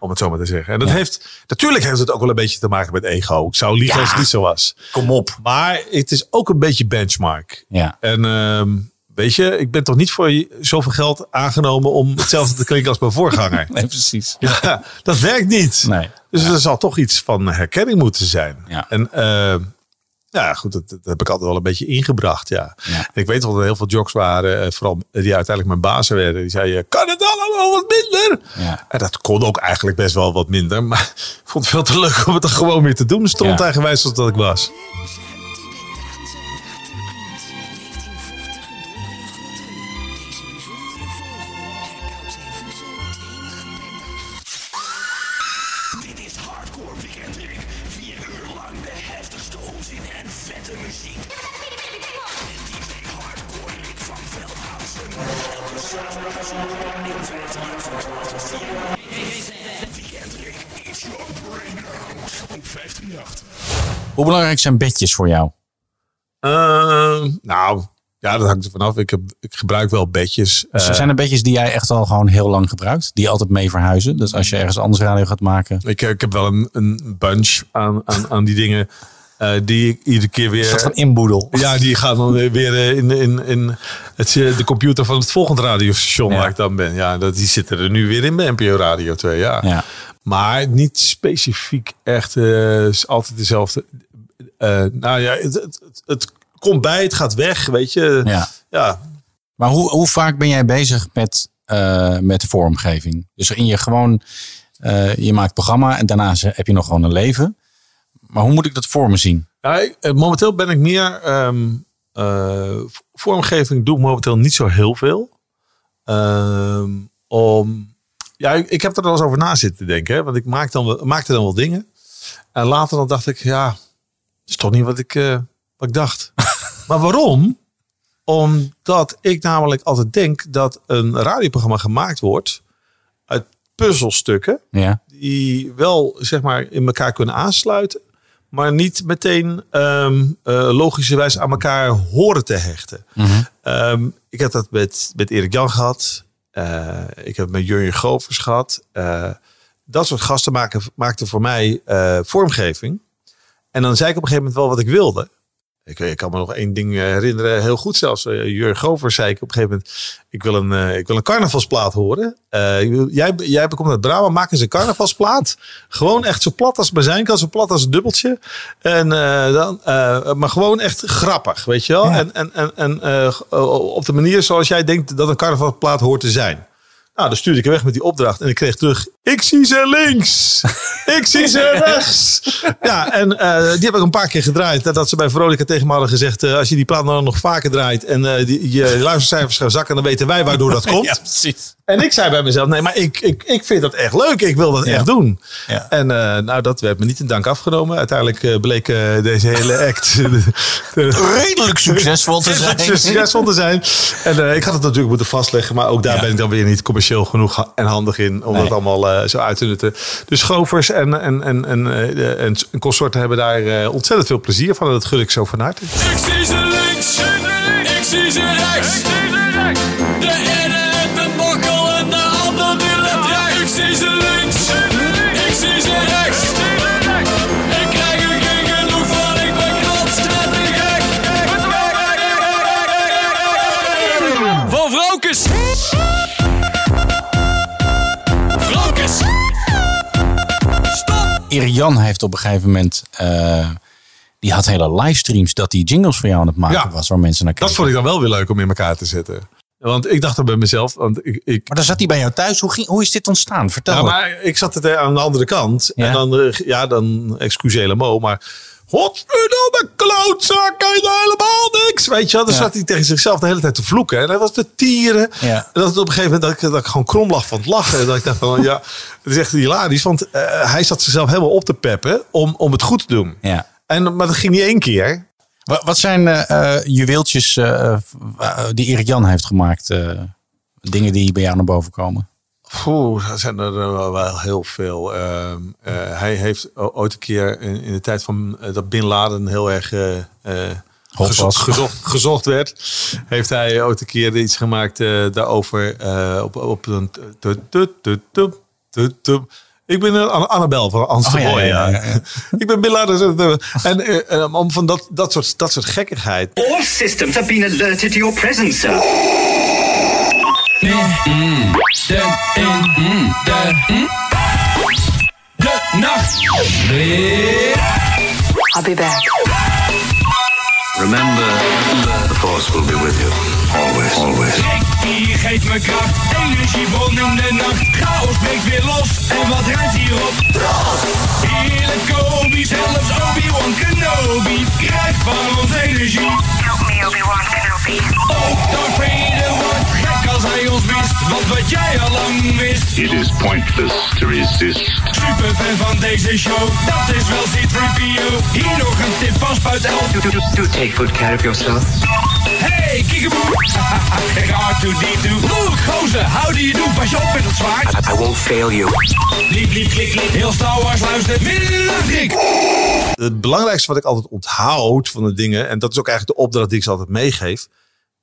[SPEAKER 5] Om het zo maar te zeggen. En dat heeft, natuurlijk heeft het ook wel een beetje te maken met ego. Ik zou liegen als het niet zo was.
[SPEAKER 4] Kom op.
[SPEAKER 5] Maar het is ook een beetje benchmark.
[SPEAKER 4] Ja.
[SPEAKER 5] En ehm, weet je, ik ben toch niet voor zoveel geld aangenomen om hetzelfde te klinken als mijn voorganger.
[SPEAKER 4] Nee, precies.
[SPEAKER 5] Ja, dat werkt niet.
[SPEAKER 4] Nee.
[SPEAKER 5] Dus er zal toch iets van herkenning moeten zijn.
[SPEAKER 4] Ja.
[SPEAKER 5] En ehm, ja, goed, dat, dat heb ik altijd wel een beetje ingebracht. Ja. Ik weet wel dat er heel veel jocks waren, eh, vooral die uiteindelijk mijn bazen werden. Die zeiden, kan het allemaal wat minder?
[SPEAKER 4] Ja.
[SPEAKER 5] En dat kon ook eigenlijk best wel wat minder. Maar ik vond het veel te leuk om het er gewoon weer te doen. Stond
[SPEAKER 4] Ja.
[SPEAKER 5] eigenwijs als dat ik was.
[SPEAKER 13] Vette muziek. DJ Hardcore van Veldhuizen. Elke zaterdag en zondag in 15 van 12 tot 4 uur. Weekend Rick is your brain out. Op 158.
[SPEAKER 4] Hoe belangrijk zijn bedjes voor jou?
[SPEAKER 5] Ehm, nou, ja, dat hangt er vanaf. Ik, heb, ik gebruik wel bedjes.
[SPEAKER 4] Dus
[SPEAKER 5] Eh,
[SPEAKER 4] zijn er bedjes die jij echt al gewoon heel lang gebruikt? Die altijd mee verhuizen? Dus als je ergens anders radio gaat maken.
[SPEAKER 5] ik, ik heb wel een, een bunch aan, aan, aan die dingen. Eh, die ik iedere keer weer.
[SPEAKER 4] Een soort van inboedel.
[SPEAKER 5] Ja, die gaan dan weer eh, in, in, in het, eh, de computer van het volgende radiostation
[SPEAKER 4] Ja.
[SPEAKER 5] waar ik dan ben. Ja, dat, die zitten er nu weer in bij NPO Radio 2. Ja.
[SPEAKER 4] Ja.
[SPEAKER 5] Maar niet specifiek echt altijd dezelfde. Nou ja, het, het, het, het komt bij, het gaat weg, weet je.
[SPEAKER 4] Ja.
[SPEAKER 5] ja.
[SPEAKER 4] Maar hoe, hoe vaak ben jij bezig met, met vormgeving? Dus in je gewoon, je maakt programma en daarna heb je nog gewoon een leven. Maar hoe moet ik dat voor me zien?
[SPEAKER 5] Ja, ik- eh, momenteel ben ik meer. ehm, eh, vormgeving doe ik momenteel niet zo heel veel. Ehm, om, ja, ik, ik heb er wel eens over na zitten denken. Hè, want ik maak dan, maakte dan wel dingen. En later dan dacht ik, ja, dat is toch niet wat ik, eh, wat ik dacht. maar waarom? Omdat ik namelijk altijd denk dat een radioprogramma gemaakt wordt uit puzzelstukken
[SPEAKER 4] Ja.
[SPEAKER 5] die wel zeg maar in elkaar kunnen aansluiten, maar niet meteen ehm eh, logischerwijs aan elkaar horen te hechten. Ehm, ik heb dat met, met Erik Jan gehad. Eh, ik heb het met Jurjen Govers gehad. Eh, dat soort gasten maken, maakten voor mij vormgeving. En dan zei ik op een gegeven moment wel wat ik wilde. Ik, ik kan me nog één ding eh, herinneren, heel goed zelfs. Uh, Jurgen Govers zei ik op een gegeven moment... ik wil een, eh, ik wil een carnavalsplaat horen. Eh, jij, jij komt uit Brabant, maak eens een carnavalsplaat. Gewoon echt zo plat als maar zijn kan. Zo plat als een dubbeltje. En, eh, dan, eh, maar gewoon echt grappig, weet je wel. En, en, en, en eh, op de manier zoals jij denkt dat een carnavalsplaat hoort te zijn. Nou, dan stuurde ik er weg met die opdracht. En ik kreeg terug, ik zie ze links. ik zie ze rechts. Ja, en eh, die heb ik een paar keer gedraaid. Nadat ze bij Veronica tegen me hadden gezegd... eh, als je die plaat nou nog vaker draait... en eh, die, je luistercijfers gaan zakken... dan weten wij waardoor dat komt.
[SPEAKER 4] Ja, precies.
[SPEAKER 5] En ik zei bij mezelf, nee, maar ik, ik, ik vind dat echt leuk. Ik wil dat
[SPEAKER 4] Ja.
[SPEAKER 5] echt doen.
[SPEAKER 4] Ja.
[SPEAKER 5] En eh, nou, dat werd me niet in dank afgenomen. Uiteindelijk eh, bleek eh, deze hele act...
[SPEAKER 4] Redelijk succesvol te zijn.
[SPEAKER 5] Succesvol te zijn. En eh, ik had het natuurlijk moeten vastleggen. Maar ook daar ben ik dan weer niet commercieel genoeg ha- en handig in. Om
[SPEAKER 4] Nee.
[SPEAKER 5] dat allemaal zo uit te nutten. Dus Govers en, en, en, en, eh, en, en consorten hebben daar ontzettend veel plezier van. En dat gun ik zo van harte.
[SPEAKER 18] Ik zie ze links, ik zie ze rechts.
[SPEAKER 4] Jan heeft op een gegeven moment... eh, die had hele livestreams dat hij jingles voor jou aan het maken
[SPEAKER 5] Ja.
[SPEAKER 4] was. Waar mensen naar
[SPEAKER 5] Dat
[SPEAKER 4] kijken.
[SPEAKER 5] vond ik dan wel weer leuk om in elkaar te zetten. Want ik dacht er bij mezelf. Want ik, ik,
[SPEAKER 4] Maar dan zat hij bij jou thuis. Hoe, ging, hoe is dit ontstaan? Vertel
[SPEAKER 5] ja, maar ik zat het aan de andere kant.
[SPEAKER 4] Ja.
[SPEAKER 5] En dan, eh, ja, dan excuseer mo, maar... Godverdomme klootzak, kan je nou helemaal niks? Weet je wel, dan
[SPEAKER 4] Ja.
[SPEAKER 5] zat hij tegen zichzelf de hele tijd te vloeken. En hij was de tieren.
[SPEAKER 4] Ja.
[SPEAKER 5] En dat het op een gegeven moment dat ik, dat ik gewoon krom lag van het lachen. En dat ik dacht van, ja, het is echt hilarisch. Want eh, hij zat zichzelf helemaal op te peppen om, om het goed te doen.
[SPEAKER 4] Ja.
[SPEAKER 5] En, maar dat ging niet één keer.
[SPEAKER 4] Wat, wat zijn eh, juweeltjes die Erik Jan heeft gemaakt? dingen die bij jou naar boven komen?
[SPEAKER 5] Oeh, er zijn er wel wel heel veel. Ehm, eh, hij heeft ooit een keer in, in de tijd van eh, dat Bin Laden heel erg eh, eh,
[SPEAKER 4] Hot
[SPEAKER 5] gezo-
[SPEAKER 4] was.
[SPEAKER 5] gezocht, gezocht werd, heeft hij ooit een keer iets gemaakt eh, daarover eh, op, op een. tu- tu- tu- tu- tu- tu- Ik ben Annabel van de
[SPEAKER 4] Oh, ja,
[SPEAKER 5] Boy.
[SPEAKER 4] ja,
[SPEAKER 5] Ja,
[SPEAKER 4] ja, ja.
[SPEAKER 5] Ik ben Bin Laden. En eh, eh, om van dat, dat, soort, dat soort gekkigheid.
[SPEAKER 19] All systems have been alerted to your presence, sir.
[SPEAKER 18] De, in, de, de nacht.
[SPEAKER 3] I'll be back.
[SPEAKER 20] Remember, the Force will be with you. Always, always.
[SPEAKER 18] Die geeft me kracht, energiebron in de nacht. Chaos breekt weer los, en wat rijdt hierop? Tros! Heerlijk Kobe, zelfs Obi-Wan Kenobi krijgt van ons energie. Help me, Obi-Wan Kenobi. Ook Darth Vader ons mist, want wat jij al lang wist.
[SPEAKER 20] It is pointless to resist.
[SPEAKER 18] Superfan van deze show, dat is wel C-3PO. Hier nog een tip van Spuit Elf.
[SPEAKER 19] Do, do, do take good care of yourself.
[SPEAKER 18] Hey, kiekeboe! Ik R2D2. Look, gozer, how do you do? Pas je op met het zwaard.
[SPEAKER 19] I, I won't fail you.
[SPEAKER 18] Liep, liep, klik, klik. Heel Star Wars luistert
[SPEAKER 5] Het belangrijkste wat ik altijd onthoud van de dingen, en dat is ook eigenlijk de opdracht die ik ze altijd meegeef,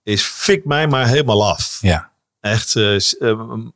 [SPEAKER 5] is fik mij maar helemaal af.
[SPEAKER 4] Ja.
[SPEAKER 5] Echt, m-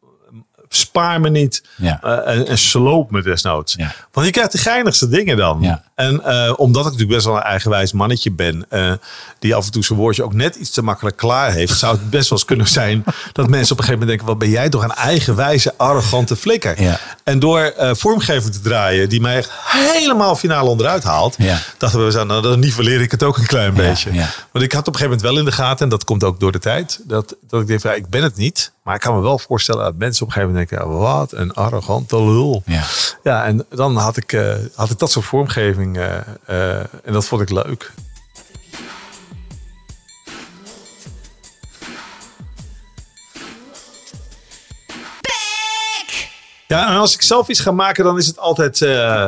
[SPEAKER 5] spaar me niet
[SPEAKER 4] Ja.
[SPEAKER 5] eh, en, en sloop me desnoods.
[SPEAKER 4] Ja.
[SPEAKER 5] Want je krijgt de geinigste dingen dan.
[SPEAKER 4] Ja.
[SPEAKER 5] En eh, omdat ik natuurlijk best wel een eigenwijs mannetje ben, eh, die af en toe zijn woordje ook net iets te makkelijk klaar heeft, zou het best wel eens kunnen zijn dat mensen op een gegeven moment denken, wat ben jij toch een eigenwijze, arrogante flikker. En door vormgeving te draaien, die mij echt helemaal finaal onderuit haalt, dachten we, nou, dan niveleer ik het ook een klein beetje. Want ik had op een gegeven moment wel in de gaten, en dat komt ook door de tijd, dat, dat ik denk, ik ben het niet. Maar ik kan me wel voorstellen dat mensen op een gegeven moment denken, wat een arrogante lul.
[SPEAKER 4] Ja.
[SPEAKER 5] Ja, en dan had ik, eh, had ik dat soort vormgeving eh, eh, en dat vond ik leuk. Ja, en als ik zelf iets ga maken, dan is het altijd eh,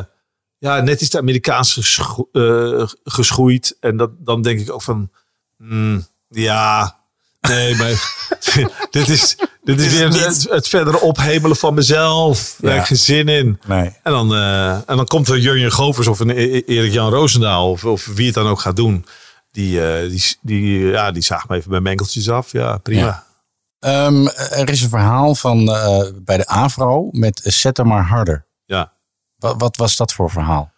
[SPEAKER 5] ja, net iets te Amerikaans gescho- eh, geschoeid. En dat, dan denk ik ook van, hmm, ja, nee, maar dit is, dit is weer
[SPEAKER 4] het
[SPEAKER 5] het,
[SPEAKER 4] niet?
[SPEAKER 5] het verder ophemelen van mezelf. Daar heb ik geen zin in.
[SPEAKER 4] Nee.
[SPEAKER 5] En dan, eh, en dan komt er Jurjen Govers of een E- Erik-Jan Roosendaal of, of wie het dan ook gaat doen. Die, eh, die, die, ja, die zaagt me even mijn menkeltjes af. Ja, prima.
[SPEAKER 4] Ja. Ehm, er is een verhaal van eh, bij de Avro met Zet hem maar harder.
[SPEAKER 5] Ja.
[SPEAKER 4] Wat, wat was dat voor verhaal?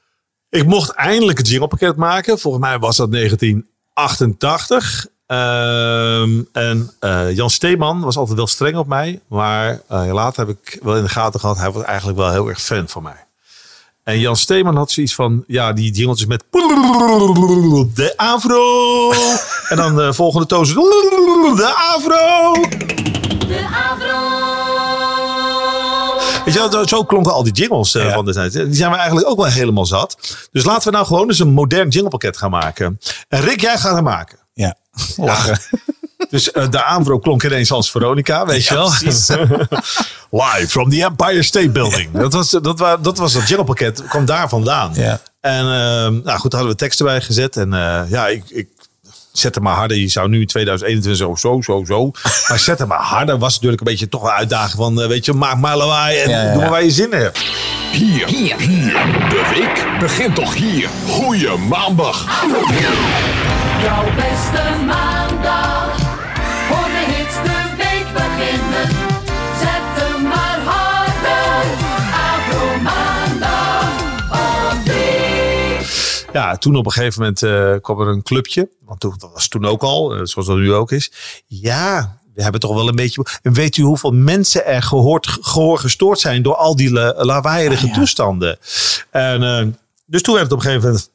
[SPEAKER 5] Ik mocht eindelijk het jinglepakket maken. Volgens mij was dat 1988. Ehm, en eh, Jan Steeman was altijd wel streng op mij. Maar eh, later heb ik wel in de gaten gehad. Hij was eigenlijk wel heel erg fan van mij. En Jan Steeman had zoiets van... Ja, die jingeltjes met... De Avro. en dan de volgende toon. zo, De Avro. Weet je, wel, zo klonken al die jingles eh, van de tijd. Die zijn we eigenlijk ook wel helemaal zat. Dus laten we nou gewoon eens een modern jinglepakket gaan maken. En Rick, jij gaat hem maken.
[SPEAKER 4] Ja.
[SPEAKER 5] Lachen. Dus eh, de Avro klonk ineens als Veronica, weet je wel? Live from the Empire State Building. Dat was, dat was, dat was het jinglepakket, kwam daar vandaan.
[SPEAKER 4] Ja.
[SPEAKER 5] En eh, nou goed, hadden we teksten bij gezet. En eh, ja, ik, ik zet hem maar harder. Je zou nu in 2021 zo, zo, zo, zo. Maar zet hem maar harder was natuurlijk een beetje toch wel uitdaging van, eh, weet je, maak maar lawaai en
[SPEAKER 16] Ja, ja,
[SPEAKER 5] doe maar waar je zin in hebt.
[SPEAKER 16] Hier, hier, hier. De week begint toch hier. Goeie maandag.
[SPEAKER 18] Jouw beste maandag. Hoor de hits de week beginnen. Zet hem maar harder. Afro maandag. Op.
[SPEAKER 5] Ja, toen op een gegeven moment eh, kwam er een clubje. Want toen, dat was toen ook al, eh, zoals dat nu ook is. Ja, we hebben toch wel een beetje... En weet u hoeveel mensen er gehoord, gehoor gestoord zijn... door al die la- lawaaierige toestanden? En, eh, dus toen werd het op een gegeven moment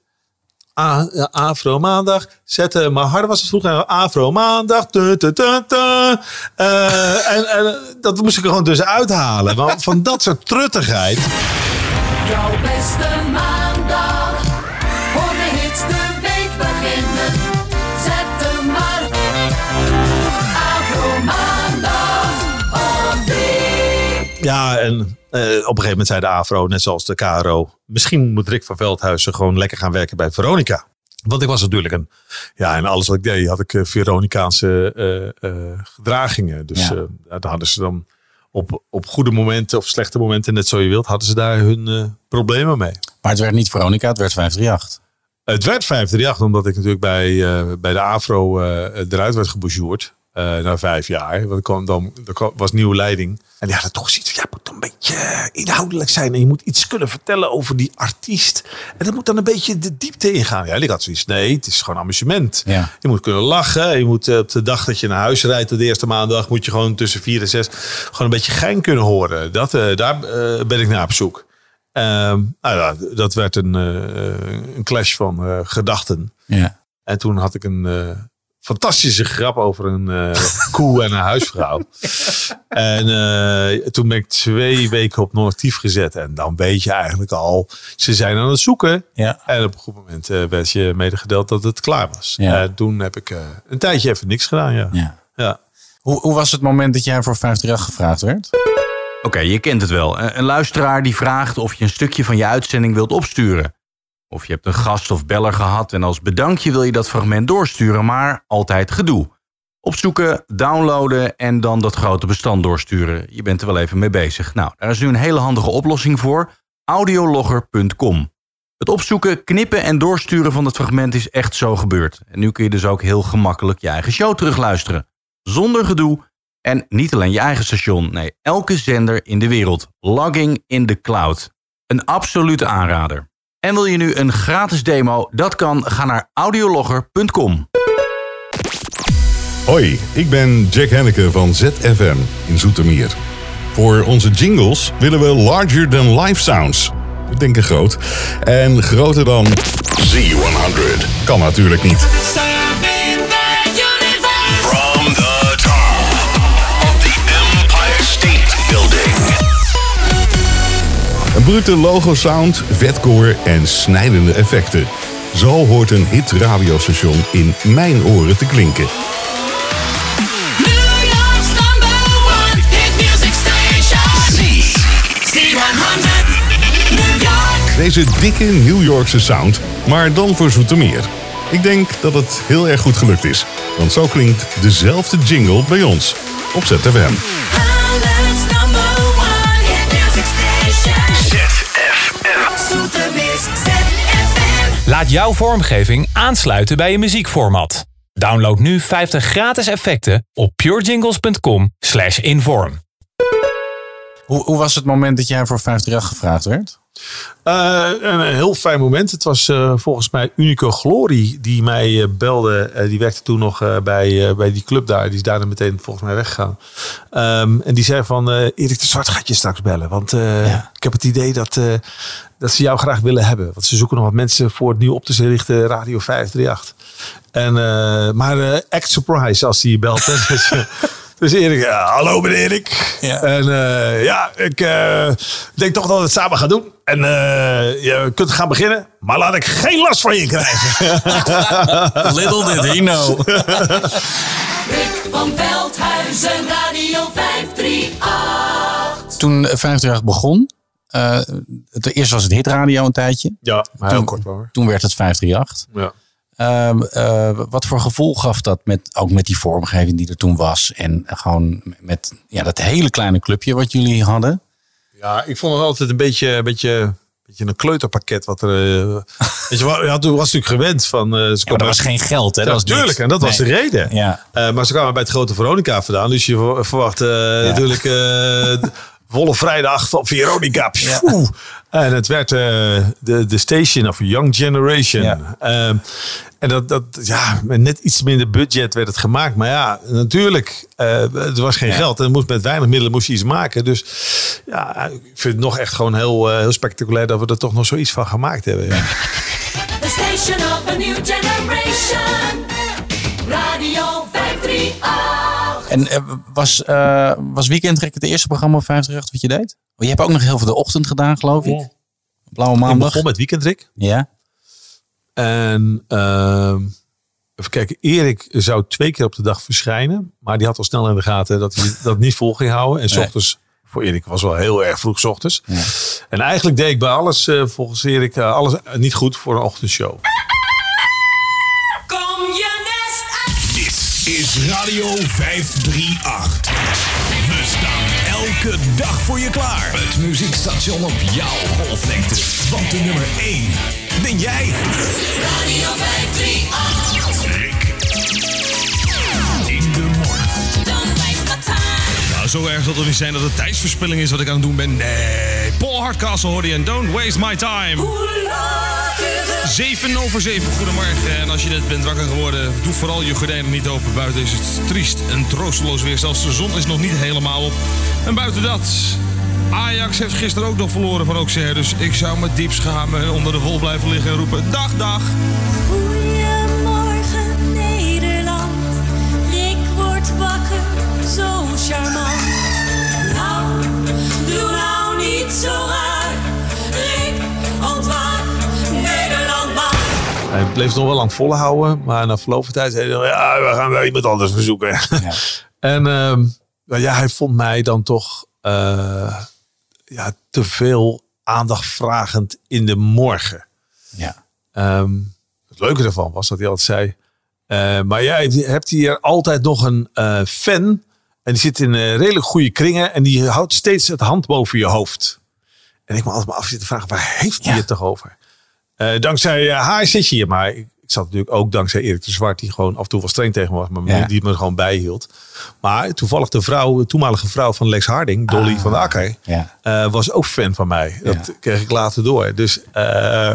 [SPEAKER 5] Afro maandag. Zette maar harder was het vroeger. Afro maandag. Eh, en, en dat moest ik er gewoon tussenuit halen. Want van dat soort truttigheid.
[SPEAKER 18] Jouw beste.
[SPEAKER 5] Ja, en eh, op een gegeven moment zei de Afro, net zoals de KRO... misschien moet Rick van Veldhuizen gewoon lekker gaan werken bij Veronica. Want ik was natuurlijk een... Ja, en alles wat ik deed had ik eh, Veronicaanse eh, gedragingen. Dus
[SPEAKER 4] Ja.
[SPEAKER 5] daar hadden ze dan op, op goede momenten of slechte momenten, net zo je wilt... hadden ze daar hun problemen mee.
[SPEAKER 4] Maar het werd niet Veronica, het werd 538.
[SPEAKER 5] Het werd 538 omdat ik natuurlijk bij, bij de Afro eruit werd gebougeerd. Eh, na vijf jaar. Want er, kwam dan, er kwam- was nieuwe leiding. En die hadden toch zoiets van, ja, het moet een beetje inhoudelijk zijn. En je moet iets kunnen vertellen over die artiest. En dat moet dan een beetje de diepte ingaan. Ja, ik had zoiets, nee, het is gewoon amusement.
[SPEAKER 4] Ja.
[SPEAKER 5] Je moet kunnen lachen. Je moet eh, op de dag dat je naar huis rijdt, de eerste maandag, moet je gewoon tussen vier en zes gewoon een beetje gein kunnen horen. Dat, eh, daar eh, ben ik naar op zoek. Ehm, nou ja, dat werd een, eh, een clash van eh, gedachten.
[SPEAKER 4] Ja.
[SPEAKER 5] En toen had ik een eh, fantastische grap over een eh, koe en een huisvrouw. en eh, toen ben ik twee weken op normatief gezet. En dan weet je eigenlijk al, ze zijn aan het zoeken.
[SPEAKER 4] Ja.
[SPEAKER 5] En op een goed moment eh, werd je medegedeeld dat het klaar was.
[SPEAKER 4] Ja.
[SPEAKER 5] En toen heb ik eh, een tijdje even niks gedaan. Ja.
[SPEAKER 4] Ja.
[SPEAKER 5] Ja.
[SPEAKER 4] Hoe, hoe was het moment dat jij voor 538 gevraagd werd?
[SPEAKER 1] Oké, je kent het wel. Een luisteraar die vraagt of je een stukje van je uitzending wilt opsturen. Of je hebt een gast of beller gehad en als bedankje wil je dat fragment doorsturen, maar altijd gedoe. Opzoeken, downloaden en dan dat grote bestand doorsturen. Je bent er wel even mee bezig. Nou, daar is nu een hele handige oplossing voor. Audiologger.com. Het opzoeken, knippen en doorsturen van het fragment is echt zo gebeurd. En nu kun je dus ook heel gemakkelijk je eigen show terugluisteren. Zonder gedoe en niet alleen je eigen station, nee, elke zender in de wereld. Logging in the cloud. Een absolute aanrader. En wil je nu een gratis demo? Dat kan. Ga naar audiologger.com.
[SPEAKER 21] Hoi, ik ben Jack Henneke van ZFM in Zoetermeer. Voor onze jingles willen we larger than life sounds. We denken groot. En groter dan Z100. Kan natuurlijk niet. Een brute logo sound, vetcore en snijdende effecten. Zo hoort een hit radiostation in mijn oren te klinken.
[SPEAKER 18] New York's number one hit music station. Z100. New York.
[SPEAKER 21] Deze dikke New Yorkse sound, maar dan voor Zoetermeer. Ik denk dat het heel erg goed gelukt is. Want zo klinkt dezelfde jingle bij ons op ZFM.
[SPEAKER 22] Laat jouw vormgeving aansluiten bij je muziekformat. Download nu 50 gratis effecten op purejingles.com slash inform.
[SPEAKER 4] Hoe, hoe was het moment dat jij voor 538 gevraagd werd?
[SPEAKER 5] Eh, een, heel fijn moment. Het was eh, volgens mij Unico Glory die mij eh, belde. Die werkte toen nog bij, bij die club daar. Die is daarna meteen volgens mij weggegaan. Ehm, en die zei van, Erik de Zwart gaat je straks bellen. Want ik heb het idee dat, dat ze jou graag willen hebben. Want ze zoeken nog wat mensen voor het nieuw op te richten Radio 538. En, maar act surprise als hij belt. dus, eh, Erik, ja, hallo meneer Erik. En eh, ja, ik eh, denk toch dat we het samen gaan doen. En eh, je kunt gaan beginnen, maar laat ik geen last van je krijgen.
[SPEAKER 4] Little did he know.
[SPEAKER 18] Rick van Veldhuizen, Radio 538.
[SPEAKER 4] Toen 538 begon, eh, het, eerst was het hitradio een tijdje.
[SPEAKER 5] Ja, maar heel
[SPEAKER 4] toen,
[SPEAKER 5] kort hoor.
[SPEAKER 4] Toen werd het 538.
[SPEAKER 5] Ja.
[SPEAKER 4] Ehm, eh, wat voor gevoel gaf dat met, ook met die vormgeving die er toen was? En gewoon met ja, dat hele kleine clubje wat jullie hadden.
[SPEAKER 5] Ja, ik vond het altijd een beetje, een beetje, beetje een kleuterpakket. Wat er, eh, weet je, ja, toen was natuurlijk gewend van. eh, ze
[SPEAKER 4] Ja, maar
[SPEAKER 5] kwamen-
[SPEAKER 4] er was geen geld, hè?
[SPEAKER 5] Ja,
[SPEAKER 4] Dat was
[SPEAKER 5] tuurlijk,
[SPEAKER 4] niks.
[SPEAKER 5] en dat was de reden.
[SPEAKER 4] Ja.
[SPEAKER 5] Maar ze kwamen bij het grote Veronica vandaan. Dus je ver- verwacht natuurlijk volle vrijdag van Veronica. Pjoe. En het werd eh, de, de station of young generation. Ehm, en dat, dat, ja, met net iets minder budget werd het gemaakt. Maar ja, natuurlijk, eh er was geen geld. En moest, met weinig middelen moest je iets maken. Dus ja, ik vind het nog echt gewoon heel, eh, heel spectaculair dat we er toch nog zoiets van gemaakt hebben. Ja.
[SPEAKER 18] The station of a new generation.
[SPEAKER 4] En eh, was, eh was Weekendtrek het eerste programma op 538 wat je deed? Je hebt ook nog heel veel de ochtend gedaan, geloof ik. Blauwe
[SPEAKER 5] Ik
[SPEAKER 4] maandag.
[SPEAKER 5] begon met weekendrik.
[SPEAKER 4] Ja.
[SPEAKER 5] En ehm, even kijken, Erik zou twee keer op de dag verschijnen. Maar die had al snel in de gaten dat hij dat niet vol ging houden. En s
[SPEAKER 4] Nee.
[SPEAKER 5] ochtends, voor Erik was wel heel erg vroeg s ochtends. En eigenlijk deed ik bij alles, eh, volgens Erik, alles niet goed voor een ochtendshow.
[SPEAKER 2] Is Radio 538. We staan elke dag voor je klaar. Het muziekstation op jouw golflengte. Want de nummer 1 ben jij.
[SPEAKER 18] Radio 538.
[SPEAKER 2] Rick. In de morgen.
[SPEAKER 18] Don't waste my time.
[SPEAKER 7] Nou, zo erg zal het niet zijn dat het tijdsverspilling is wat ik aan het doen ben. Nee. Paul Hardcastle hoorde je en Don't Waste My Time. 7 over 7, goedemorgen. En als je net bent wakker geworden, doe vooral je gordijnen niet open. Buiten is het triest en troosteloos weer. Zelfs de zon is nog niet helemaal op. En buiten dat, Ajax heeft gisteren ook nog verloren van Auxerre. Dus ik zou met diep schamen onder de wol blijven liggen en roepen... Dag, dag.
[SPEAKER 18] Goedemorgen Nederland. Rick wordt wakker, zo charmant. Nou, doe nou niet zo raar. Rick, maar.
[SPEAKER 5] Hij bleef het nog wel lang volhouden. Maar na verloop van tijd zei hij, ja, we gaan wel iemand anders verzoeken. en ehm, nou ja, hij vond mij dan toch eh, ja, te veel aandacht vragend in de morgen.
[SPEAKER 4] Ja.
[SPEAKER 5] Ehm, het leuke ervan was dat hij altijd zei... eh, maar jij hebt hier altijd nog een eh, fan... en die zit in redelijk goede kringen... en die houdt steeds het hand boven je hoofd. En ik me altijd maar af zitten vragen... waar heeft hij het toch over? Eh, dankzij eh, haar zit je hier. Maar ik, ik zat natuurlijk ook dankzij Erik de Zwart... die gewoon af en toe wel streng tegen me was... maar
[SPEAKER 4] Ja.
[SPEAKER 5] die me gewoon bijhield. Maar toevallig de vrouw, de toenmalige vrouw van Lex Harding... Dolly van de Akker...
[SPEAKER 4] Ja.
[SPEAKER 5] eh, was ook fan van mij. Dat kreeg ik later door. Dus eh,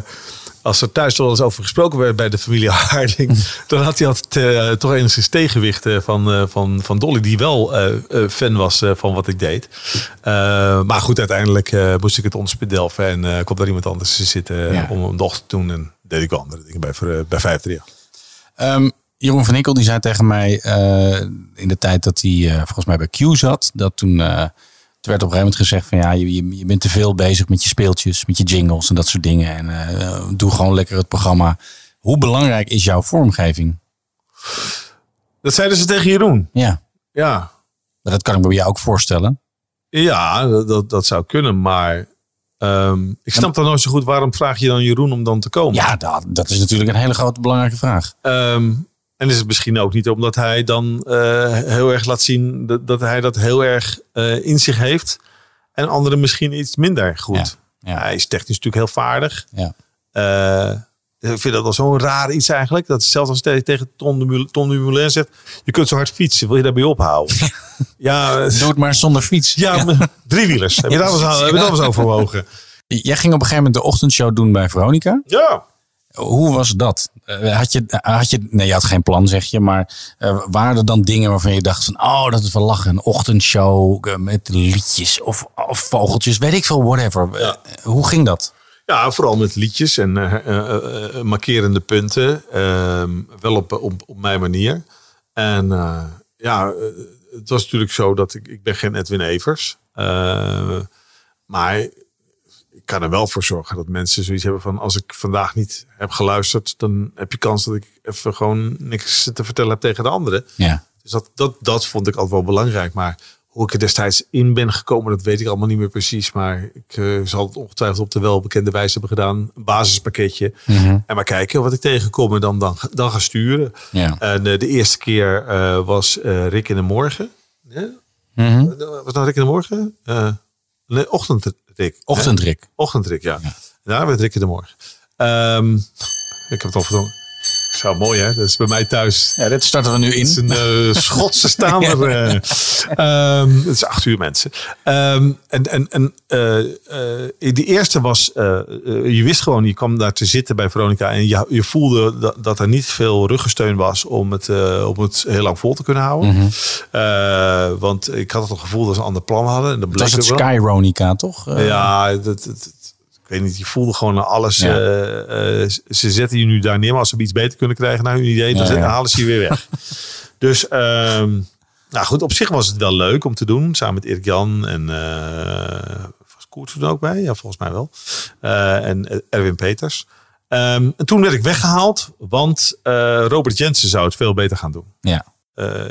[SPEAKER 5] als er thuis toch wel eens over gesproken werd bij de familie Harding, dan had hij altijd eh, toch enigszins tegenwicht van, eh, van, van Dolly, die wel eh, fan was van wat ik deed. Maar goed, uiteindelijk moest ik het onderspedelven en eh kwam daar iemand anders te zitten
[SPEAKER 4] Ja.
[SPEAKER 5] om een dochter te doen. En deed ik wel andere dingen bij, voor, eh, bij 538.
[SPEAKER 4] Ehm, Jeroen van Ikkel die zei tegen mij in de tijd dat hij volgens mij bij Q zat, dat toen, toen werd op een gegeven moment gezegd van ja, je, je, je bent te veel bezig met je speeltjes, met je jingles en dat soort dingen. En eh, doe gewoon lekker het programma. Hoe belangrijk is jouw vormgeving?
[SPEAKER 5] Dat zeiden ze tegen Jeroen.
[SPEAKER 4] Ja.
[SPEAKER 5] Ja.
[SPEAKER 4] Maar dat kan ik me bij jou ook voorstellen.
[SPEAKER 5] Ja, dat, dat, dat zou kunnen, maar ehm, ik snap dan nooit zo goed waarom vraag je dan Jeroen om dan te komen.
[SPEAKER 4] Ja, dat, dat is natuurlijk een hele grote belangrijke vraag.
[SPEAKER 5] Ehm, en is het misschien ook niet omdat hij dan eh, heel erg laat zien dat, dat hij dat heel erg eh, in zich heeft. En anderen misschien iets minder goed. Hij is technisch natuurlijk heel vaardig.
[SPEAKER 4] Ja.
[SPEAKER 5] Eh, ik vind dat wel zo'n raar iets eigenlijk. Dat zelfs als hij tegen Ton de Ton Dumoulin zegt... je kunt zo hard fietsen, wil je daarbij ophouden? ja,
[SPEAKER 4] Doe het maar zonder fiets.
[SPEAKER 5] Ja, driewielers. Heb je wel eens, heb je daar wel eens over gewogen?
[SPEAKER 4] Jij ging op een gegeven moment de ochtendshow doen bij Veronica.
[SPEAKER 5] Ja.
[SPEAKER 4] Hoe was dat? Eh, had je, had je, nee, je had geen plan, zeg je. Maar eh, waren er dan dingen waarvan je dacht van... Oh, dat is wel lachen. Een ochtendshow eh, met liedjes of, of vogeltjes. Weet ik veel, whatever. Eh, hoe ging dat?
[SPEAKER 5] Ja, vooral met liedjes en eh, eh, eh, markerende punten. Ehm, wel op, op, op mijn manier. En eh, ja, eh, het was natuurlijk zo dat ik, ik ben geen Edwin Evers. Eh, maar kan er wel voor zorgen dat mensen zoiets hebben van... als ik vandaag niet heb geluisterd... dan heb je kans dat ik even gewoon niks te vertellen heb tegen de anderen.
[SPEAKER 4] Ja.
[SPEAKER 5] Dus dat, dat, dat vond ik altijd wel belangrijk. Maar hoe ik er destijds in ben gekomen, dat weet ik allemaal niet meer precies. Maar ik eh, zal het ongetwijfeld op de welbekende wijze hebben gedaan. Een basispakketje.
[SPEAKER 4] Mhm.
[SPEAKER 5] En maar kijken wat ik tegenkom en dan, dan, dan gaan sturen.
[SPEAKER 4] Ja.
[SPEAKER 5] En eh, de eerste keer eh, was Rick in de morgen. Ja?
[SPEAKER 4] Mhm.
[SPEAKER 5] Was dat Rick in de morgen? Nee, ochtendrik.
[SPEAKER 4] Ochtendrik.
[SPEAKER 5] Ja. Daar werd Rick in de morgen. Ehm, ik heb het al verdrongen. Zo mooi, hè? Dat is bij mij thuis.
[SPEAKER 4] Ja, dit starten we nu in.
[SPEAKER 5] Het is een eh, Schotse stamer. eh. Ehm, het is acht uur, mensen. Ehm, en en, en eh, eh, die eerste was... je wist gewoon, je kwam daar te zitten bij Veronica... en je, je voelde dat, dat er niet veel ruggensteun was... om het, om het heel lang vol te kunnen houden.
[SPEAKER 4] Mhm.
[SPEAKER 5] Want ik had het gevoel dat ze een ander plan hadden. En dat
[SPEAKER 4] Dat was het. Skyronica, toch?
[SPEAKER 5] Ja, dat, dat- weet niet, je voelde gewoon alles.
[SPEAKER 4] Ja.
[SPEAKER 5] eh, eh, ze zetten je nu daar neer, maar als ze iets beter kunnen krijgen naar hun idee, dan
[SPEAKER 4] Ja,
[SPEAKER 5] zetten-
[SPEAKER 4] ja.
[SPEAKER 5] halen ze je weer weg. dus, ehm, nou goed, op zich was het wel leuk om te doen, samen met Erik Jan en eh was Koert toen ook bij? Ja, volgens mij wel. En Erwin Peters. Ehm, en toen werd ik weggehaald, want Robert Jensen zou het veel beter gaan doen.
[SPEAKER 4] Ja.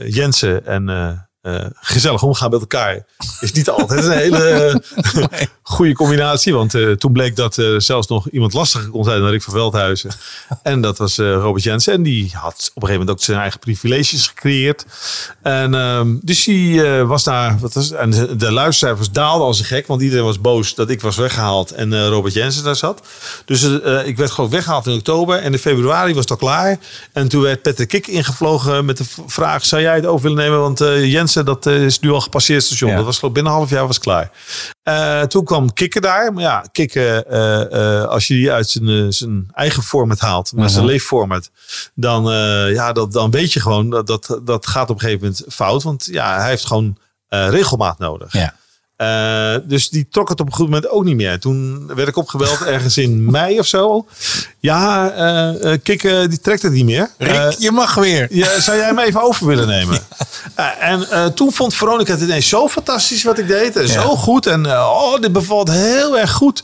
[SPEAKER 5] Jensen en eh, gezellig omgaan met elkaar is niet altijd een hele eh, goede combinatie. Want eh, toen bleek dat er zelfs nog iemand lastiger kon zijn dan Rick van Veldhuizen. En dat was Robert Jensen. En die had op een gegeven moment ook zijn eigen privileges gecreëerd. En ehm, dus die was daar. Wat was, en de, luistercijfers daalden als een gek. Want iedereen was boos dat ik was weggehaald en Robert Jensen daar zat. Dus ik werd gewoon weggehaald in oktober. En in februari was het al klaar. En toen werd Patrick Kik ingevlogen met de vraag: zou jij het over willen nemen? Want eh, Dat is nu al gepasseerd station. Dat was geloof binnen een half jaar was klaar. Eh, toen kwam Kikker daar. Maar ja, Kikker, eh, eh, als je die uit zijn, zijn eigen format haalt, maar zijn
[SPEAKER 4] Mhm.
[SPEAKER 5] leefformat, dan, ja, dat, dan weet je gewoon dat, dat dat gaat op een gegeven moment fout. Want ja, hij heeft gewoon regelmaat nodig.
[SPEAKER 4] Ja.
[SPEAKER 5] Eh, dus die trok het op een goed moment ook niet meer. Toen werd ik opgebeld ergens in mei of zo. Ja, eh, Kik die trekt het niet meer.
[SPEAKER 4] Rick, je mag weer.
[SPEAKER 5] ja, zou jij hem even over willen nemen? En toen vond Veronica het ineens zo fantastisch wat ik deed. En Zo goed. En oh, dit bevalt heel erg goed.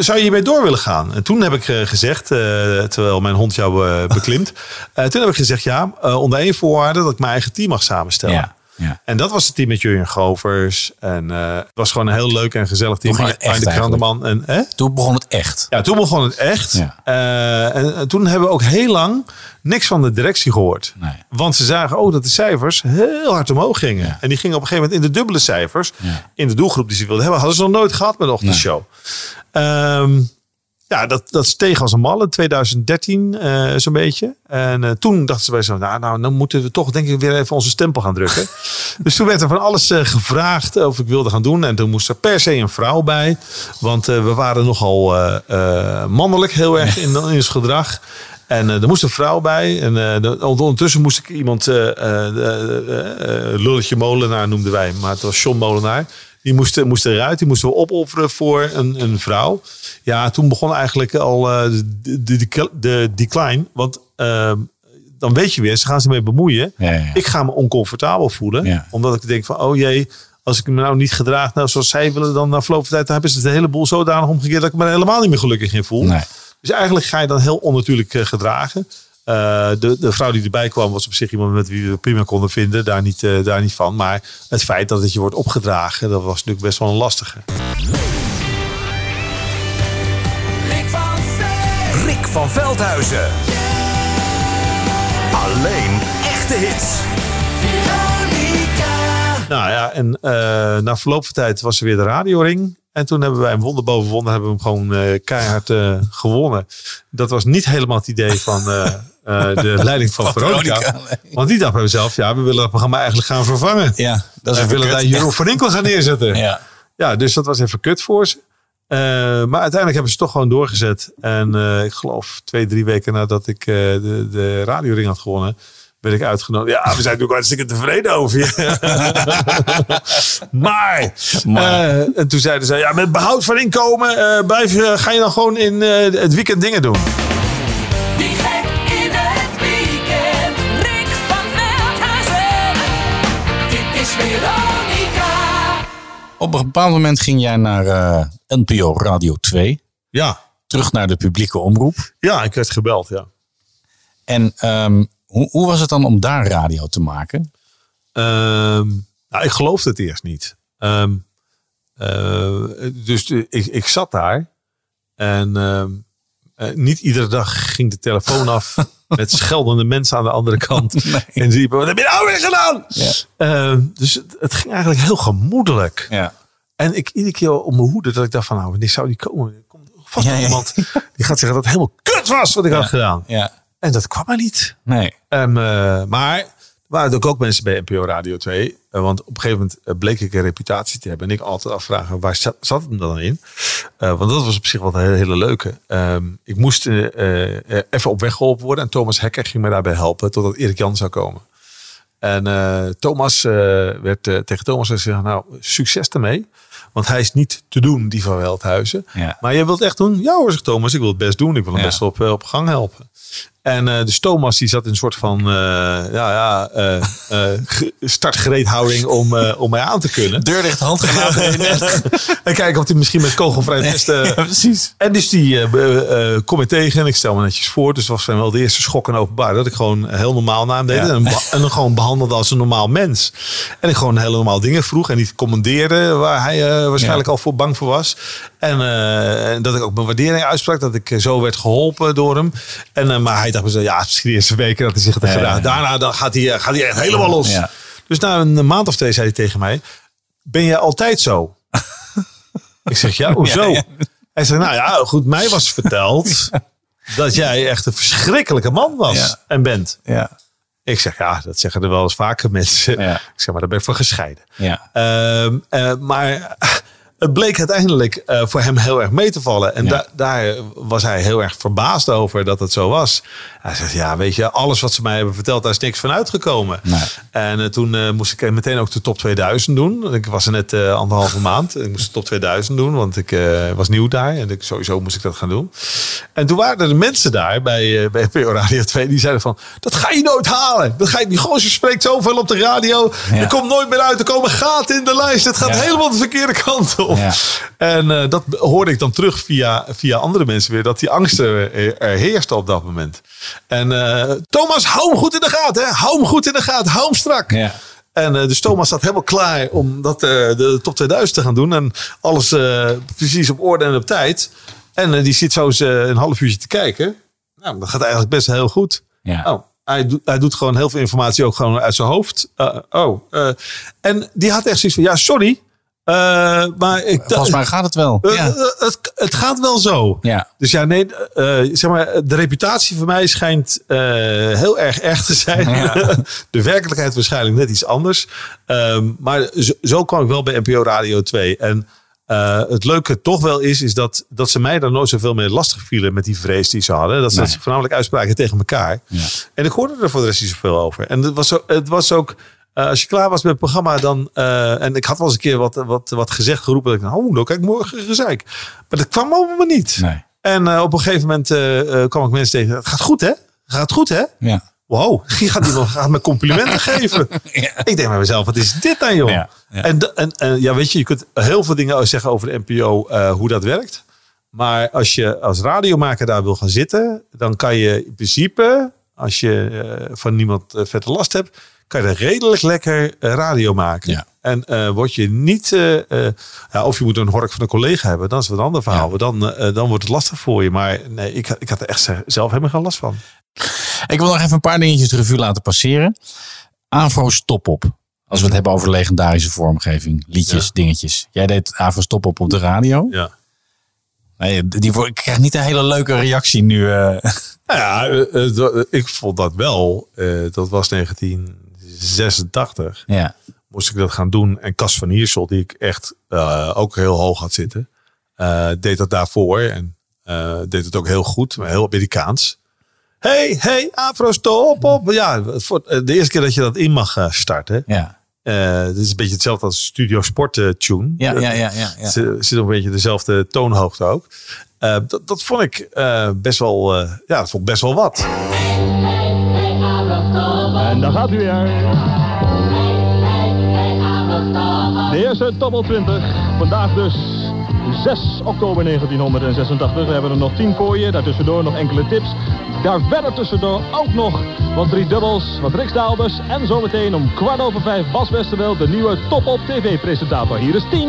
[SPEAKER 5] Zou je hiermee door willen gaan? En toen heb ik gezegd, terwijl mijn hond jou beklimt. toen heb ik gezegd, ja, onder één voorwaarde dat ik mijn eigen team mag samenstellen.
[SPEAKER 4] Ja.
[SPEAKER 5] En dat was het team met Jurjen Govers. En eh, het was gewoon een heel leuk en gezellig team.
[SPEAKER 4] Toen ging het echt.
[SPEAKER 5] En, hè?
[SPEAKER 4] Toen begon het echt.
[SPEAKER 5] Ja, toen begon het echt.
[SPEAKER 4] Ja.
[SPEAKER 5] Eh, en, en toen hebben we ook heel lang niks van de directie gehoord.
[SPEAKER 4] Nee.
[SPEAKER 5] Want ze zagen ook dat de cijfers heel hard omhoog gingen. En die gingen op een gegeven moment in de dubbele cijfers. In de doelgroep die ze wilden hebben. Hadden ze nog nooit gehad met de ochtendshow. Ehm, ja, dat, dat steeg als een mal in 2013 eh, zo'n beetje. En eh, toen dachten ze bij zo, nou, nou, dan moeten we toch denk ik weer even onze stempel gaan drukken. dus toen werd er van alles eh, gevraagd of ik wilde gaan doen. En toen moest er per se een vrouw bij. Want we waren nogal mannelijk heel erg in, in ons gedrag. En er moest een vrouw bij. En de- ondertussen moest ik iemand, eh, Lulletje Molenaar noemden wij maar het was John Molenaar. Die moest, moest eruit, die moesten we opofferen voor een, een vrouw. Ja, toen begon eigenlijk al eh, de, de, de, de decline. Want eh, dan weet je weer, ze gaan zich mee bemoeien.
[SPEAKER 4] Ja, ja.
[SPEAKER 5] Ik ga me oncomfortabel voelen.
[SPEAKER 4] Ja.
[SPEAKER 5] Omdat ik denk van, oh jee, als ik me nou niet gedraag nou, zoals zij willen, dan na verloop van tijd dan hebben ze het een heleboel zodanig omgekeerd dat ik me helemaal niet meer gelukkig in voel.
[SPEAKER 4] Nee.
[SPEAKER 5] Dus eigenlijk ga je dan heel onnatuurlijk eh, gedragen. Eh, de, de vrouw die erbij kwam was op zich iemand met wie we prima konden vinden. Daar niet, eh, daar niet van. Maar het feit dat het je wordt opgedragen, dat was natuurlijk best wel een lastige.
[SPEAKER 6] Rick van Veldhuizen. Alleen echte hits.
[SPEAKER 5] Nou ja, en eh, na verloop van tijd was er weer de radioring. En toen hebben wij een wonder boven wonder hebben we hem gewoon eh, keihard gewonnen. Dat was niet helemaal het idee van eh, de leiding van,
[SPEAKER 4] Van
[SPEAKER 5] Veronica.
[SPEAKER 4] Veronica,
[SPEAKER 5] Want die dacht bij mezelf, ja, we willen het programma eigenlijk gaan vervangen.
[SPEAKER 4] Ja, dat is
[SPEAKER 5] we willen
[SPEAKER 4] kut.
[SPEAKER 5] daar Jeroen van Inkel gaan neerzetten.
[SPEAKER 4] Ja.
[SPEAKER 5] Ja, dus dat was even kut voor ze. Eh, maar uiteindelijk hebben ze toch gewoon doorgezet. En eh, ik geloof twee, drie weken nadat ik de, de radioring had gewonnen, werd ik uitgenodigd. Ja, we zijn natuurlijk hartstikke tevreden over je. maar, en toen zeiden ze, ja, met behoud van inkomen blijf, je- ga je dan gewoon in het weekend dingen doen.
[SPEAKER 4] Op een bepaald moment ging jij naar eh, NPO Radio 2.
[SPEAKER 5] Ja.
[SPEAKER 4] Terug naar de publieke omroep.
[SPEAKER 5] Ja, ik werd gebeld, ja.
[SPEAKER 4] En ehm, hoe, hoe was het dan om daar radio te maken?
[SPEAKER 5] Ehm, nou, ik geloofde het eerst niet. Ehm, eh, dus de- ik, ik zat daar en eh, niet iedere dag ging de telefoon af met scheldende mensen aan de andere kant. En die riepen, wat heb je nou weer gedaan? Ehm, dus het, het ging eigenlijk heel gemoedelijk.
[SPEAKER 4] Ja.
[SPEAKER 5] En ik iedere keer op mijn hoede dat ik dacht van nou, wanneer zou die komen? Er komt vast
[SPEAKER 4] Ja,
[SPEAKER 5] iemand die gaat zeggen dat het helemaal kut was wat ik had gedaan.
[SPEAKER 4] Ja.
[SPEAKER 5] En dat kwam maar niet.
[SPEAKER 4] Nee.
[SPEAKER 5] Ehm, eh, maar waren ook, ook mensen bij NPO Radio 2. eh, want op een gegeven moment eh, bleek ik een reputatie te hebben. En ik altijd afvragen, waar zat, zat het hem dan in? Eh, want dat was op zich wel een hele, hele leuke. Ehm, ik moest even op weg geholpen worden. En Thomas Hekker ging me daarbij helpen. Totdat Erik Jan zou komen. En Thomas werd tegen Thomas gezegd, nou, succes ermee. Want hij is niet te doen, die van Veldhuizen.
[SPEAKER 4] Ja.
[SPEAKER 5] Maar jij wilt echt doen? Ja hoor, zegt Thomas, ik wil het best doen. Ik wil hem
[SPEAKER 4] Ja.
[SPEAKER 5] best op, op gang helpen. En eh, dus Thomas die zat in een soort van eh, ja, ja, eh, ge- startgereedhouding om, om mij aan te kunnen.
[SPEAKER 4] Deur dicht, erin.
[SPEAKER 5] en kijken of hij misschien met kogelvrij testen.
[SPEAKER 4] Ja, precies.
[SPEAKER 5] En dus die kom ik tegen en ik stel me netjes voor. Dus het was wel de eerste schok en openbaar. Dat ik gewoon heel normaal naar hem deed.
[SPEAKER 4] Ja.
[SPEAKER 5] En, en hem gewoon behandelde als een normaal mens. En ik gewoon hele normaal dingen vroeg. En niet commandeerde waar hij waarschijnlijk al voor bang voor was. En, dat ik ook mijn waardering uitsprak. Dat ik zo werd geholpen door hem. En, maar hij dacht me ja, misschien de eerste weken dat hij zich
[SPEAKER 4] Ja,
[SPEAKER 5] gedaan. Daarna dan gaat, hij, eh, gaat hij echt helemaal los. Dus na een maand of twee zei hij tegen mij. Ben jij altijd zo? ik zeg, ja, hoezo? Hij zegt, nou ja, goed, mij was verteld dat jij echt een verschrikkelijke man was en bent.
[SPEAKER 4] Ja.
[SPEAKER 5] Ik zeg, ja, dat zeggen er wel eens vaker mensen.
[SPEAKER 4] Ja.
[SPEAKER 5] Ik zeg, maar daar ben ik voor gescheiden.
[SPEAKER 4] Ja.
[SPEAKER 5] Ehm, eh, maar het bleek uiteindelijk eh, voor hem heel erg mee te vallen. En
[SPEAKER 4] Ja.
[SPEAKER 5] da- daar was hij heel erg verbaasd over dat het zo was. Hij zegt, ja, weet je, alles wat ze mij hebben verteld, daar is niks van uitgekomen.
[SPEAKER 4] Nee.
[SPEAKER 5] En eh, toen eh, moest ik meteen ook de top 2000 doen. Ik was er net anderhalve maand. Ik moest de top 2000 doen, want ik was nieuw daar. En ik, sowieso moest ik dat gaan doen. En toen waren er de mensen daar bij, bij NPO Radio 2 die zeiden van... Dat ga je nooit halen. Dat ga je, die gozer spreekt zoveel op de radio.
[SPEAKER 4] Ja.
[SPEAKER 5] Er komt nooit meer uit. Er komen gaten in de lijst. Het gaat
[SPEAKER 4] Ja.
[SPEAKER 5] helemaal de verkeerde kant op.
[SPEAKER 4] Ja.
[SPEAKER 5] En eh, dat hoorde ik dan terug via, via andere mensen weer. Dat die angst er, er heerste op dat moment. En eh, Thomas, hou hem goed in de gaten. Hè? Hou hem goed in de gaten. Hou hem strak.
[SPEAKER 4] Ja.
[SPEAKER 5] En eh, dus Thomas zat helemaal klaar om dat, eh, de top 2000 te gaan doen. En alles eh, precies op orde en op tijd. En eh, die zit zo eens eh, een half uurtje te kijken. Nou, dat gaat eigenlijk best heel goed.
[SPEAKER 4] Ja.
[SPEAKER 5] Oh, hij, doet, hij doet gewoon heel veel informatie ook gewoon uit zijn hoofd. Eh, oh, eh, en die had echt zoiets van, ja, sorry. Eh, maar ik
[SPEAKER 4] Volgens mij gaat het wel.
[SPEAKER 5] eh,
[SPEAKER 4] Ja.
[SPEAKER 5] eh, het, het gaat wel zo.
[SPEAKER 4] Ja.
[SPEAKER 5] Dus ja, nee, zeg maar, de reputatie van mij schijnt heel erg erg te zijn.
[SPEAKER 4] Ja.
[SPEAKER 5] De werkelijkheid waarschijnlijk net iets anders. Ehm, maar zo, zo kwam ik wel bij NPO Radio 2. En het leuke toch wel is, is dat, dat ze mij daar nooit zoveel mee lastig vielen met die vrees die ze hadden. Dat ze
[SPEAKER 4] Nee.
[SPEAKER 5] voornamelijk uitspraken tegen elkaar.
[SPEAKER 4] Ja.
[SPEAKER 5] En ik hoorde er voor de rest niet zoveel over. En het was, zo, het was ook, eh, als je klaar was met het programma, dan. eh, en ik had wel eens een keer wat, wat, wat gezegd, geroepen. Dat ik, nou, dan kijk morgen gezeik. Maar dat kwam allemaal niet.
[SPEAKER 4] Nee.
[SPEAKER 5] En eh, op een gegeven moment kwam ik mensen tegen. Het gaat goed, hè? Gaat goed, hè?
[SPEAKER 4] Ja.
[SPEAKER 5] Wow, die gaat, die gaat me complimenten geven. Ik denk bij mezelf, wat is dit dan, joh?
[SPEAKER 4] Ja, ja.
[SPEAKER 5] En, en, en ja, weet je, je kunt heel veel dingen zeggen over de NPO, hoe dat werkt. Maar als je als radiomaker daar wil gaan zitten, dan kan je in principe, als je van niemand vette last hebt, kan je redelijk lekker eh, radio maken.
[SPEAKER 4] Ja.
[SPEAKER 5] En eh, word je niet, eh, ja, of je moet een hork van een collega hebben, dan is het een ander verhaal. Dan, dan wordt het lastig voor je. Maar nee, ik, ik had er echt zelf helemaal geen last van.
[SPEAKER 4] Ik wil nog even een paar dingetjes de revue laten passeren. Avro's Top-Op. Als we het hebben over legendarische vormgeving. Liedjes,
[SPEAKER 5] Ja.
[SPEAKER 4] dingetjes. Jij deed Avro's Top-Op op de radio.
[SPEAKER 5] Ja.
[SPEAKER 4] Nee, die, ik krijg niet een hele leuke reactie nu.
[SPEAKER 5] Nou ja, ik vond dat wel. dat was 1986.
[SPEAKER 4] ja.
[SPEAKER 5] Moest ik dat gaan doen. En Cas van Hiersel, die ik echt eh, ook heel hoog had zitten, eh, deed dat daarvoor. En eh, deed het ook heel goed, maar heel Amerikaans. Hey, hey, Afro, stop op. Ja, voor de eerste keer dat je dat in mag starten.
[SPEAKER 4] Ja.
[SPEAKER 5] Eh, het is een beetje hetzelfde als Studio Sport tune.
[SPEAKER 4] Ja, ja, ja, ja, ja.
[SPEAKER 5] Zit, zit een beetje dezelfde toonhoogte ook. Dat, dat vond ik best wel, ja, dat vond best wel wat.
[SPEAKER 23] En daar gaat u weer. De eerste Top 20. Vandaag dus 6 oktober 1986. We hebben er nog 10 voor je. Daartussendoor nog enkele tips. Daar verder tussendoor ook nog wat drie dubbels, wat riksdaalders. En zometeen om kwart over vijf Bas Westerwel, de nieuwe Top op TV-presentator. Hier is 10.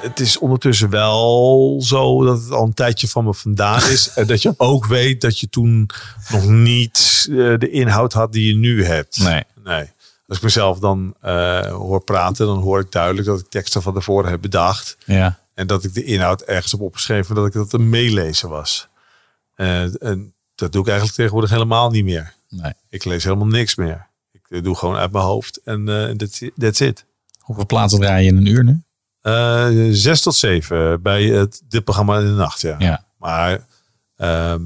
[SPEAKER 5] Het is ondertussen wel zo dat het al een tijdje van me vandaan is. En dat je ook weet dat je toen nog niet eh, de inhoud had die je nu hebt.
[SPEAKER 4] Nee.
[SPEAKER 5] nee. Als ik mezelf dan eh, hoor praten, dan hoor ik duidelijk dat ik teksten van tevoren heb bedacht.
[SPEAKER 4] Ja.
[SPEAKER 5] En dat ik de inhoud ergens heb opgeschreven dat ik dat een meelezen was. Eh, en dat doe ik eigenlijk tegenwoordig helemaal niet meer.
[SPEAKER 4] Nee.
[SPEAKER 5] Ik lees helemaal niks meer. Ik eh, doe gewoon uit mijn hoofd en eh it, that's it.
[SPEAKER 4] Hoeveel plaatsen draai je in een uur nu?
[SPEAKER 5] Eh, zes tot zeven bij het, dit programma in de nacht, ja.
[SPEAKER 4] Ja.
[SPEAKER 5] Maar ehm,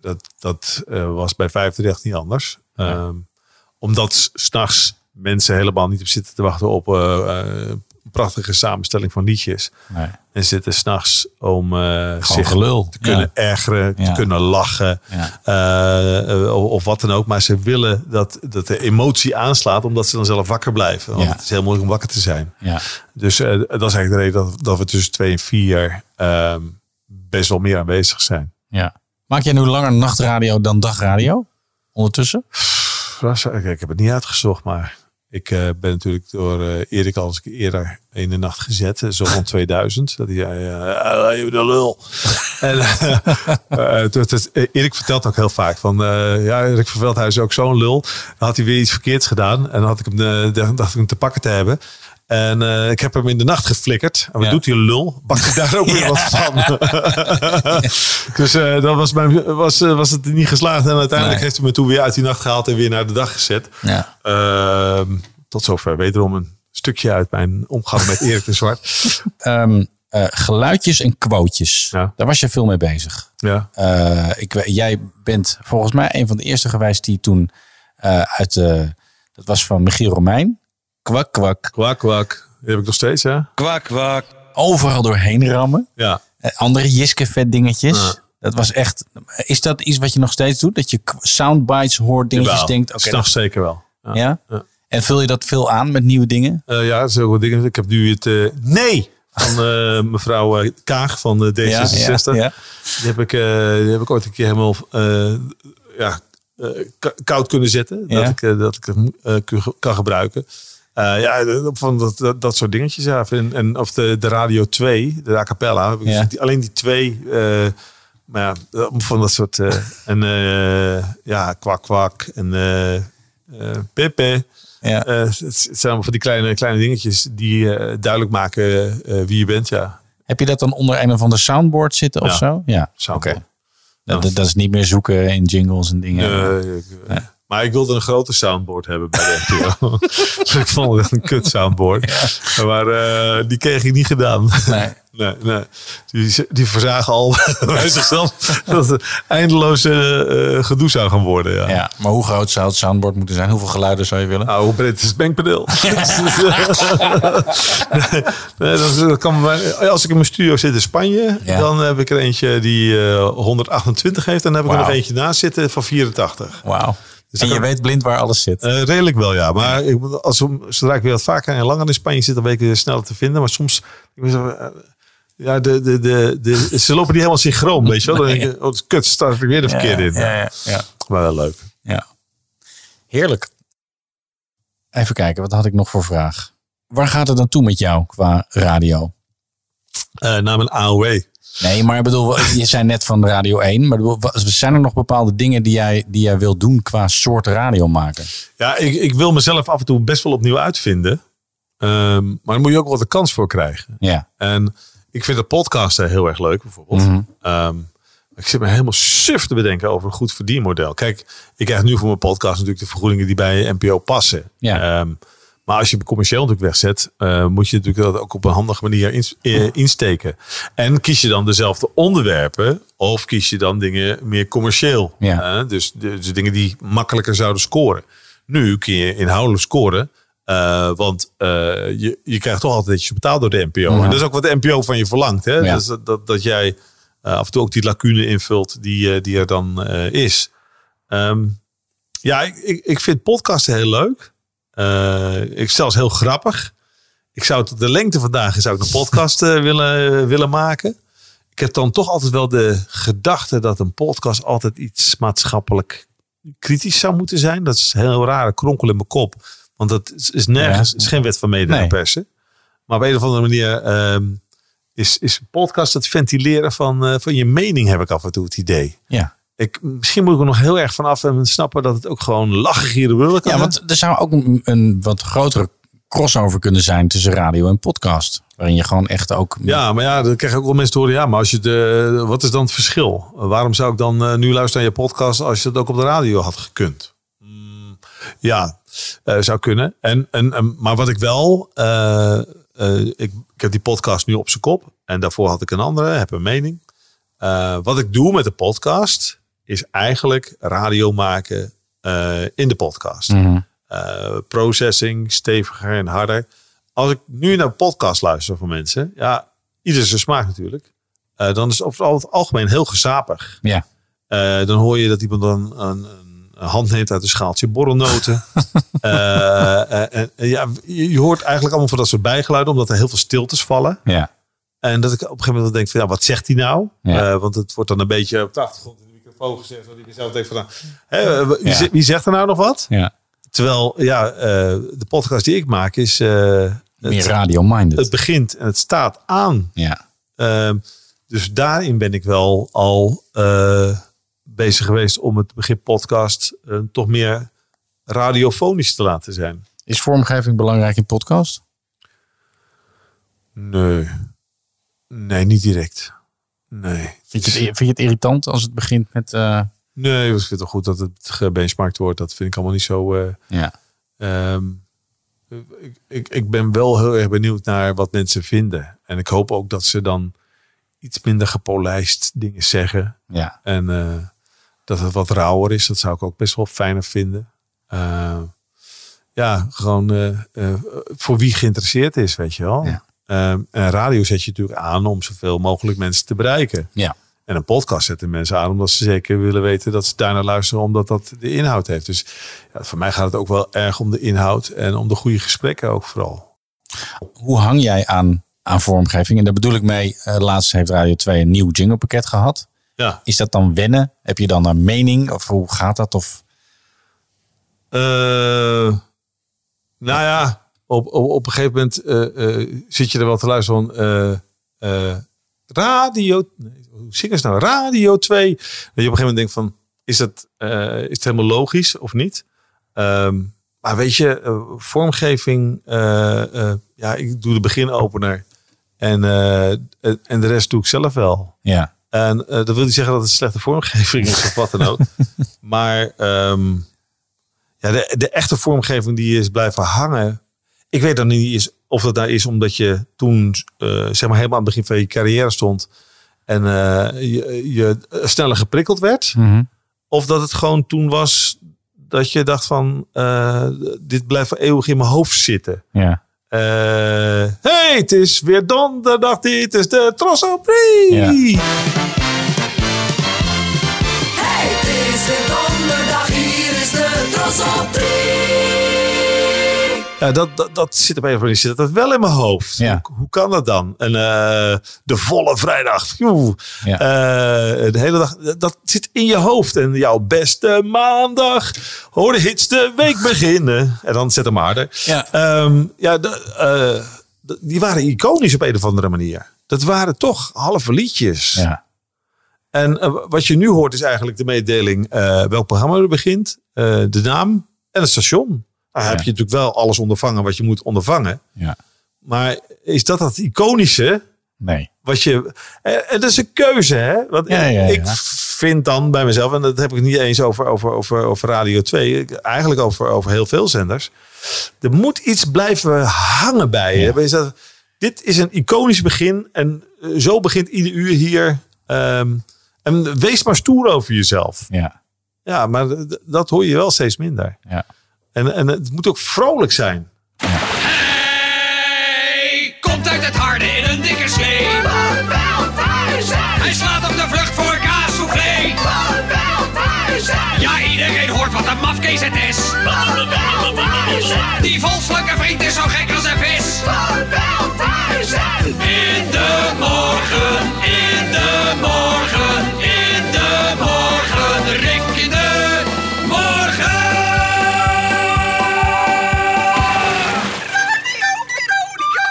[SPEAKER 5] dat, dat eh, was bij 538 niet anders. Ehm, omdat s- s'nachts mensen helemaal niet op zitten te wachten op eh, prachtige samenstelling van liedjes.
[SPEAKER 4] Nee.
[SPEAKER 5] En zitten s'nachts om eh, zich
[SPEAKER 4] gelul.
[SPEAKER 5] te kunnen
[SPEAKER 4] Ja.
[SPEAKER 5] ergeren, te
[SPEAKER 4] Ja.
[SPEAKER 5] kunnen lachen.
[SPEAKER 4] Ja.
[SPEAKER 5] eh, eh, of, of wat dan ook. Maar ze willen dat, dat de emotie aanslaat, omdat ze dan zelf wakker blijven. Want het is heel moeilijk om wakker te zijn.
[SPEAKER 4] Ja.
[SPEAKER 5] Dus dat is eigenlijk de reden dat, dat we tussen twee en vier ehm, best wel meer aanwezig zijn.
[SPEAKER 4] Ja. Maak jij nu langer nachtradio dan dagradio? Ondertussen?
[SPEAKER 5] Ik heb het niet uitgezocht, maar ik eh, ben natuurlijk door eh, Erik al eens eerder in de nacht gezet. eh, Zo rond 2000. Dat hij zei, je de lul. en toen- eh, Erik vertelt ook heel vaak van, ja, Erik van Veldhuis is ook zo'n lul. Dan had hij weer iets verkeerds gedaan. En dan had ik hem, dacht ik hem te pakken te hebben. En eh, ik heb hem in de nacht geflikkerd. En wat
[SPEAKER 4] Ja.
[SPEAKER 5] doet hij lul? Pakt hij daar ook weer wat van. dus eh dat was, mijn, was, eh, was het niet geslaagd. En uiteindelijk
[SPEAKER 4] Nee.
[SPEAKER 5] heeft hij me toen weer uit die nacht gehaald en weer naar de dag gezet.
[SPEAKER 4] Ja.
[SPEAKER 5] Ehm, tot zover wederom een stukje uit mijn omgang met Erik de Zwart.
[SPEAKER 4] Ehm, eh, geluidjes en quotejes. Daar was je veel mee bezig.
[SPEAKER 5] Ja.
[SPEAKER 4] Ik, jij bent volgens mij een van de eerste geweest die toen uit de... Dat was van Michiel Romein. Kwak, kwak.
[SPEAKER 5] Kwak, kwak. Die heb ik nog steeds, hè?
[SPEAKER 4] Kwak, kwak. Overal doorheen rammen.
[SPEAKER 5] Ja.
[SPEAKER 4] Eh, andere Jiske vet dingetjes.
[SPEAKER 5] Ja.
[SPEAKER 4] Dat was echt... Is dat iets wat je nog steeds doet? Dat je soundbites hoort, dingetjes
[SPEAKER 5] Jawel,
[SPEAKER 4] denkt... Oké,
[SPEAKER 5] s'nachts
[SPEAKER 4] dat-
[SPEAKER 5] zeker wel.
[SPEAKER 4] Ja? En vul je dat veel aan met nieuwe dingen?
[SPEAKER 5] Eh, ja, dat is ook wat dingen. Ik heb nu het eh, nee van eh, mevrouw Kaag van de D66.
[SPEAKER 4] Ja, ja, ja.
[SPEAKER 5] Die, heb ik, eh, die heb ik ooit een keer helemaal eh, ja, eh, koud kunnen zetten. Dat, ik, dat ik het kan gebruiken. Eh, ja, de- van dat, dat, dat soort dingetjes. Ja. En, en of de, de Radio 2, de a cappella.
[SPEAKER 4] Ja.
[SPEAKER 5] alleen die twee. eh, maar ja, van dat soort. eh, en eh, ja, kwak kwak. En eh eh, Pepe.
[SPEAKER 4] Ja.
[SPEAKER 5] Eh, het zijn allemaal van die kleine, kleine dingetjes die eh, duidelijk maken eh, wie je bent. Ja.
[SPEAKER 4] Heb je dat dan onder een of ander soundboard zitten of
[SPEAKER 5] Ja.
[SPEAKER 4] zo? Ja, oké. Dat, dat is niet meer zoeken in jingles en dingen.
[SPEAKER 5] Eh, Maar ik wilde een grote soundboard hebben bij de NPO. ik vond het echt een kut soundboard. Maar eh, die kreeg ik niet gedaan.
[SPEAKER 4] Nee.
[SPEAKER 5] nee, nee. Die, die verzagen al bij zichzelf dat het eindeloze eh, gedoe zou gaan worden. Ja.
[SPEAKER 4] Ja, maar hoe groot zou het soundboard moeten zijn? Hoeveel geluiden zou je willen?
[SPEAKER 5] Nou, hoe breed is het nee, nee, dat, dat kan bij- als ik in mijn studio zit in Spanje,
[SPEAKER 4] Ja.
[SPEAKER 5] dan heb ik er eentje die eh, 128 heeft. En dan heb ik er nog eentje naast zitten van 84.
[SPEAKER 4] Wauw.
[SPEAKER 5] Dus
[SPEAKER 4] en
[SPEAKER 5] dan
[SPEAKER 4] je
[SPEAKER 5] kan-
[SPEAKER 4] weet blind waar alles zit.
[SPEAKER 5] Eh, redelijk wel, ja. Maar ik, als, we- zodra ik weer wat vaker en langer in Spanje zit, dan weet ik het sneller te vinden. Maar soms, ik eh, ja, de, de, de, de, ze lopen niet helemaal synchroon, weet je wel. Dan denk je, oh, kut, start ik weer de verkeerde in.
[SPEAKER 4] Ja, ja, ja.
[SPEAKER 5] Maar wel leuk.
[SPEAKER 4] Ja. Heerlijk. Even kijken, wat had ik nog voor vraag? Waar gaat het naartoe met jou qua radio?
[SPEAKER 5] Eh naar mijn AOW.
[SPEAKER 4] Nee, maar ik bedoel, je zei net van Radio 1. Maar zijn er nog bepaalde dingen die jij, die jij wil doen qua soort radio maken?
[SPEAKER 5] Ja, ik, ik wil mezelf af en toe best wel opnieuw uitvinden. Ehm, maar daar moet je ook wel de kans voor krijgen.
[SPEAKER 4] Ja.
[SPEAKER 5] En ik vind de podcasten heel erg leuk, bijvoorbeeld.
[SPEAKER 4] Mhm.
[SPEAKER 5] Ehm, ik zit me helemaal suf te bedenken over een goed verdienmodel. Kijk, ik krijg nu voor mijn podcast natuurlijk de vergoedingen die bij NPO passen.
[SPEAKER 4] Ja.
[SPEAKER 5] Ehm, maar als je het commercieel natuurlijk wegzet, eh, moet je natuurlijk dat ook op een handige manier eh, insteken. En kies je dan dezelfde onderwerpen of kies je dan dingen meer commercieel?
[SPEAKER 4] Ja.
[SPEAKER 5] Eh, dus, dus dingen die makkelijker zouden scoren. Nu kun je inhoudelijk scoren. want je, je krijgt toch altijd dat je betaald door de NPO.
[SPEAKER 4] Ja.
[SPEAKER 5] En dat is ook wat de NPO van je verlangt. Hè?
[SPEAKER 4] Ja.
[SPEAKER 5] Dus dat, dat, dat jij af en toe ook die lacune invult die, die er dan is. Ehm, ja, ik, ik, ik vind podcasten heel leuk. Eh, ik zelfs heel grappig. Ik zou tot de lengte vandaag zou ik een podcast eh, willen, willen maken. Ik heb dan toch altijd wel de gedachte dat een podcast altijd iets maatschappelijk kritisch zou moeten zijn. Dat is een heel rare kronkel in mijn kop. Want dat is, nergens,
[SPEAKER 4] Ja.
[SPEAKER 5] is geen wet van mede
[SPEAKER 4] Nee.
[SPEAKER 5] en persen. Maar op een of andere manier ehm, is, is een podcast het ventileren van, eh, van je mening, heb ik af en toe het idee.
[SPEAKER 4] Ja.
[SPEAKER 5] Ik, misschien moet ik er nog heel erg vanaf en snappen dat het ook gewoon lachen gieren willen kan.
[SPEAKER 4] Ja, want er zou ook een, een wat grotere crossover kunnen zijn tussen radio en podcast. Waarin je gewoon echt ook...
[SPEAKER 5] Ja, maar ja, dan krijg je ook wel mensen te horen. Ja, maar als je de, wat is dan het verschil? Waarom zou ik dan eh, nu luisteren naar je podcast als je het ook op de radio had gekund? Mm, ja, eh, zou kunnen. En, en, maar wat ik wel, eh, ik, ik heb die podcast nu op zijn kop. En daarvoor had ik een andere, heb een mening. Wat ik doe met de podcast is eigenlijk radio maken eh, in de podcast.
[SPEAKER 4] Mhm.
[SPEAKER 5] eh, processing steviger en harder. Als ik nu naar podcast luister van mensen, ja, ieder zijn smaak natuurlijk. eh, dan is het over het algemeen heel gezapig.
[SPEAKER 4] Ja.
[SPEAKER 5] Dan hoor je dat iemand dan een, een, hand neemt uit een schaaltje borrelnoten. En, en ja, je, hoort eigenlijk allemaal van dat soort bijgeluiden, omdat er heel veel stiltes vallen.
[SPEAKER 4] Ja.
[SPEAKER 5] En dat ik op een gegeven moment denk van, ja, wat zegt hij nou?
[SPEAKER 4] Ja.
[SPEAKER 5] Want het wordt dan een beetje op de achtergrond microfoon gezegd. Dat ik zelf denk van, nou, hè, wie,
[SPEAKER 4] Ja.
[SPEAKER 5] zegt- wie zegt er nou nog wat?
[SPEAKER 4] Ja.
[SPEAKER 5] Terwijl, ja, eh, de podcast die ik maak is... eh,
[SPEAKER 4] Meer
[SPEAKER 5] het-
[SPEAKER 4] radio-minded.
[SPEAKER 5] Het begint en het staat aan.
[SPEAKER 4] Ja.
[SPEAKER 5] Ehm, dus daarin ben ik wel al eh, bezig geweest om het begin podcast eh, toch meer radiofonisch te laten zijn.
[SPEAKER 4] Is vormgeving belangrijk in podcast?
[SPEAKER 5] Nee. Nee, niet direct. Nee.
[SPEAKER 4] Vind je het, vind je het irritant als het begint met... eh,
[SPEAKER 5] Nee, ik vind het wel goed dat het gebenchmarkt wordt. Dat vind ik allemaal niet zo... eh,
[SPEAKER 4] Ja.
[SPEAKER 5] ehm, ik, ik, ik ben wel heel erg benieuwd naar wat mensen vinden. En ik hoop ook dat ze dan iets minder gepolijst dingen zeggen.
[SPEAKER 4] Ja.
[SPEAKER 5] En eh, dat het wat rauwer is. Dat zou ik ook best wel fijner vinden. Ja, gewoon voor wie geïnteresseerd is, weet je wel. Ehm, en radio zet je natuurlijk aan om zoveel mogelijk mensen te bereiken.
[SPEAKER 4] Ja.
[SPEAKER 5] En een podcast zetten mensen aan omdat ze zeker willen weten dat ze daarnaar luisteren, omdat dat de inhoud heeft. Dus ja, voor mij gaat het ook wel erg om de inhoud en om de goede gesprekken ook vooral.
[SPEAKER 4] Hoe hang jij aan, aan vormgeving? En daar bedoel ik mee, eh, laatst heeft Radio 2 een nieuw jinglepakket gehad.
[SPEAKER 5] Ja.
[SPEAKER 4] Is dat dan wennen? Heb je dan een mening? Of hoe gaat dat? Of...
[SPEAKER 5] Eh, nou ja, op, op, op een gegeven moment eh, eh, zit je er wel te luisteren van eh, radio. Nee, hoe zingen ze nou? Radio 2. Dat je op een gegeven moment denkt van, is het, eh, is het helemaal logisch of niet? Ehm, maar weet je, vormgeving, ja, ik doe de beginopener. En, en de rest doe ik zelf wel.
[SPEAKER 4] Ja.
[SPEAKER 5] En dat wil niet zeggen dat het slechte vormgeving is of wat dan ook. maar ehm, ja, de, de echte vormgeving die is blijven hangen. Ik weet dan niet eens of dat nou is omdat je toen eh, zeg maar helemaal aan het begin van je carrière stond. En eh, je, je sneller geprikkeld werd. Of dat het gewoon toen was dat je dacht van eh, dit blijft voor eeuwig in mijn hoofd zitten.
[SPEAKER 4] Ja.
[SPEAKER 5] Eh, hey, het is weer donderdag. Dit is de Trosso Prix.
[SPEAKER 18] Hey, het is weer donderdag, hier is de Tros op 3.
[SPEAKER 5] Ja, dat, dat, dat zit op een of andere manier zit dat wel in mijn hoofd. Hoe, hoe kan dat dan? En eh, de volle vrijdag. Joe.
[SPEAKER 4] Ja.
[SPEAKER 5] Eh, de hele dag. Dat zit in je hoofd. En jouw beste maandag. Hoor de hits de week beginnen. En dan zet hem harder.
[SPEAKER 4] Ja,
[SPEAKER 5] ja de, eh, de- die waren iconisch op een of andere manier. Dat waren toch halve liedjes.
[SPEAKER 4] Ja.
[SPEAKER 5] En wat je nu hoort is eigenlijk de mededeling welk programma er begint, de naam en het station. Nou, heb je natuurlijk wel alles ondervangen wat je moet ondervangen.
[SPEAKER 4] Ja.
[SPEAKER 5] Maar is dat dat iconische?
[SPEAKER 4] Nee.
[SPEAKER 5] Wat je, en dat is een keuze, hè? Want
[SPEAKER 4] Ja, ja,
[SPEAKER 5] ik
[SPEAKER 4] ja.
[SPEAKER 5] vind dan bij mezelf, en dat heb ik niet eens over, over, over, over Radio 2, ik- eigenlijk over, over heel veel zenders. Er moet iets blijven hangen bij je. Is dat, dit is een iconisch begin en eh, zo begint ieder uur hier. Ehm, en wees maar stoer over jezelf.
[SPEAKER 4] Ja.
[SPEAKER 5] Ja, maar dat hoor je wel steeds minder.
[SPEAKER 4] Ja.
[SPEAKER 5] En, en het moet ook vrolijk zijn.
[SPEAKER 18] Hij komt uit het harde in een dikke slee. Hij slaat op de vlucht voor kaassoufflé. Ja, iedereen hoort wat een mafkees het is. Die volslanke vriend is zo gek als een vis. In de morgen, in de morgen,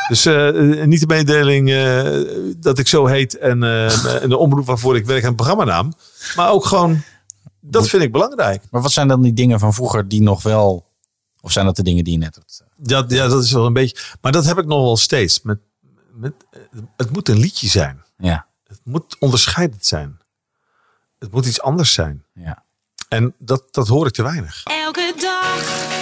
[SPEAKER 5] Dus eh, niet de mededeling eh, dat ik zo heet en, eh, en de omroep waarvoor ik werk en programmanaam. Maar ook gewoon, dat vind ik belangrijk.
[SPEAKER 4] Maar wat zijn dan die dingen van vroeger die nog wel... Of zijn dat de dingen die je net hebt?
[SPEAKER 5] Ja, ja, dat is wel een beetje. Maar dat heb ik nog wel steeds. Met, met, het moet een liedje zijn.
[SPEAKER 4] Ja.
[SPEAKER 5] Het moet onderscheidend zijn. Het moet iets anders zijn.
[SPEAKER 4] Ja.
[SPEAKER 5] En dat, dat hoor ik te weinig.
[SPEAKER 24] Elke dag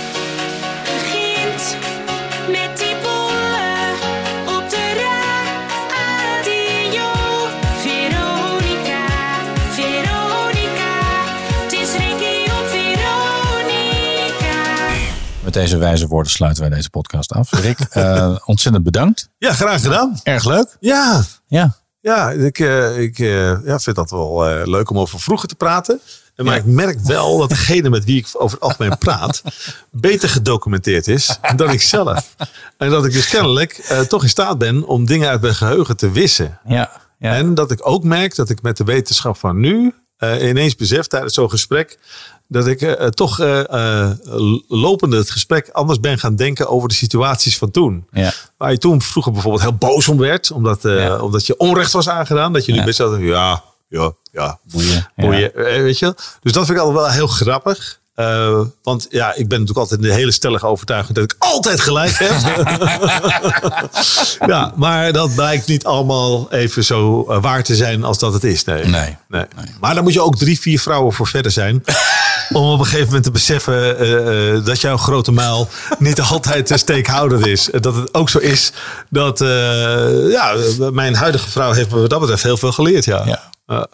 [SPEAKER 4] deze wijze woorden sluiten wij deze podcast af. Rick, eh, ontzettend bedankt.
[SPEAKER 5] Ja, graag gedaan.
[SPEAKER 4] Erg leuk.
[SPEAKER 5] Ja.
[SPEAKER 4] Ja.
[SPEAKER 5] Ja, ik, eh, ik eh, ja, vind dat wel leuk om over vroeger te praten. En Maar ik merk wel dat degene met wie ik over het algemeen praat... beter gedocumenteerd is dan ik zelf. En dat ik dus kennelijk toch in staat ben om dingen uit mijn geheugen te wissen.
[SPEAKER 4] Ja.
[SPEAKER 5] En dat ik ook merk dat ik met de wetenschap van nu... eh, ineens besef tijdens zo'n gesprek... dat ik eh, toch eh, eh, lopende het gesprek anders ben gaan denken over de situaties van toen.
[SPEAKER 4] Ja.
[SPEAKER 5] Waar je toen vroeger bijvoorbeeld heel boos om werd, omdat, omdat je onrecht was aangedaan. Dat je nu
[SPEAKER 4] Ja.
[SPEAKER 5] best wel, ja, ja, ja,
[SPEAKER 4] Boeien.
[SPEAKER 5] boeien, eh, weet je. Dus dat vind ik altijd wel heel grappig. Eh, want ja, ik ben natuurlijk altijd in de hele stellige overtuiging dat ik altijd gelijk heb. ja, maar dat blijkt niet allemaal even zo eh, waar te zijn als dat het is. Nee.
[SPEAKER 4] Nee.
[SPEAKER 5] nee. Maar dan moet je ook drie, vier vrouwen voor verder zijn. om op een gegeven moment te beseffen eh, dat jouw grote muil niet altijd uh, steekhoudend is. Dat het ook zo is dat ja, mijn huidige vrouw heeft me wat dat betreft heel veel geleerd. Ja.
[SPEAKER 4] Ja.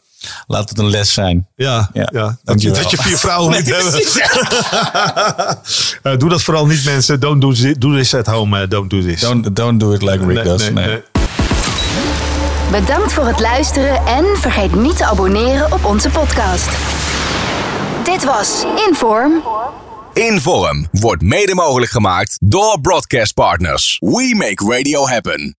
[SPEAKER 4] Laat het een les zijn.
[SPEAKER 5] Ja, ja. Dat, je,
[SPEAKER 4] Dankjewel.
[SPEAKER 5] dat je vier vrouwen moet
[SPEAKER 4] Nee,
[SPEAKER 5] hebben.
[SPEAKER 4] precies.
[SPEAKER 5] Eh, doe dat vooral niet, mensen. Don't do, thi- do this at home. eh, don't do this.
[SPEAKER 4] Don't, don't do it like Rick
[SPEAKER 5] Nee,
[SPEAKER 4] does.
[SPEAKER 5] nee,
[SPEAKER 4] Nee.
[SPEAKER 5] nee.
[SPEAKER 3] Bedankt voor het luisteren en vergeet niet te abonneren op onze podcast. Dit was Inform.
[SPEAKER 25] Inform wordt mede mogelijk gemaakt door Broadcast Partners. We make radio happen.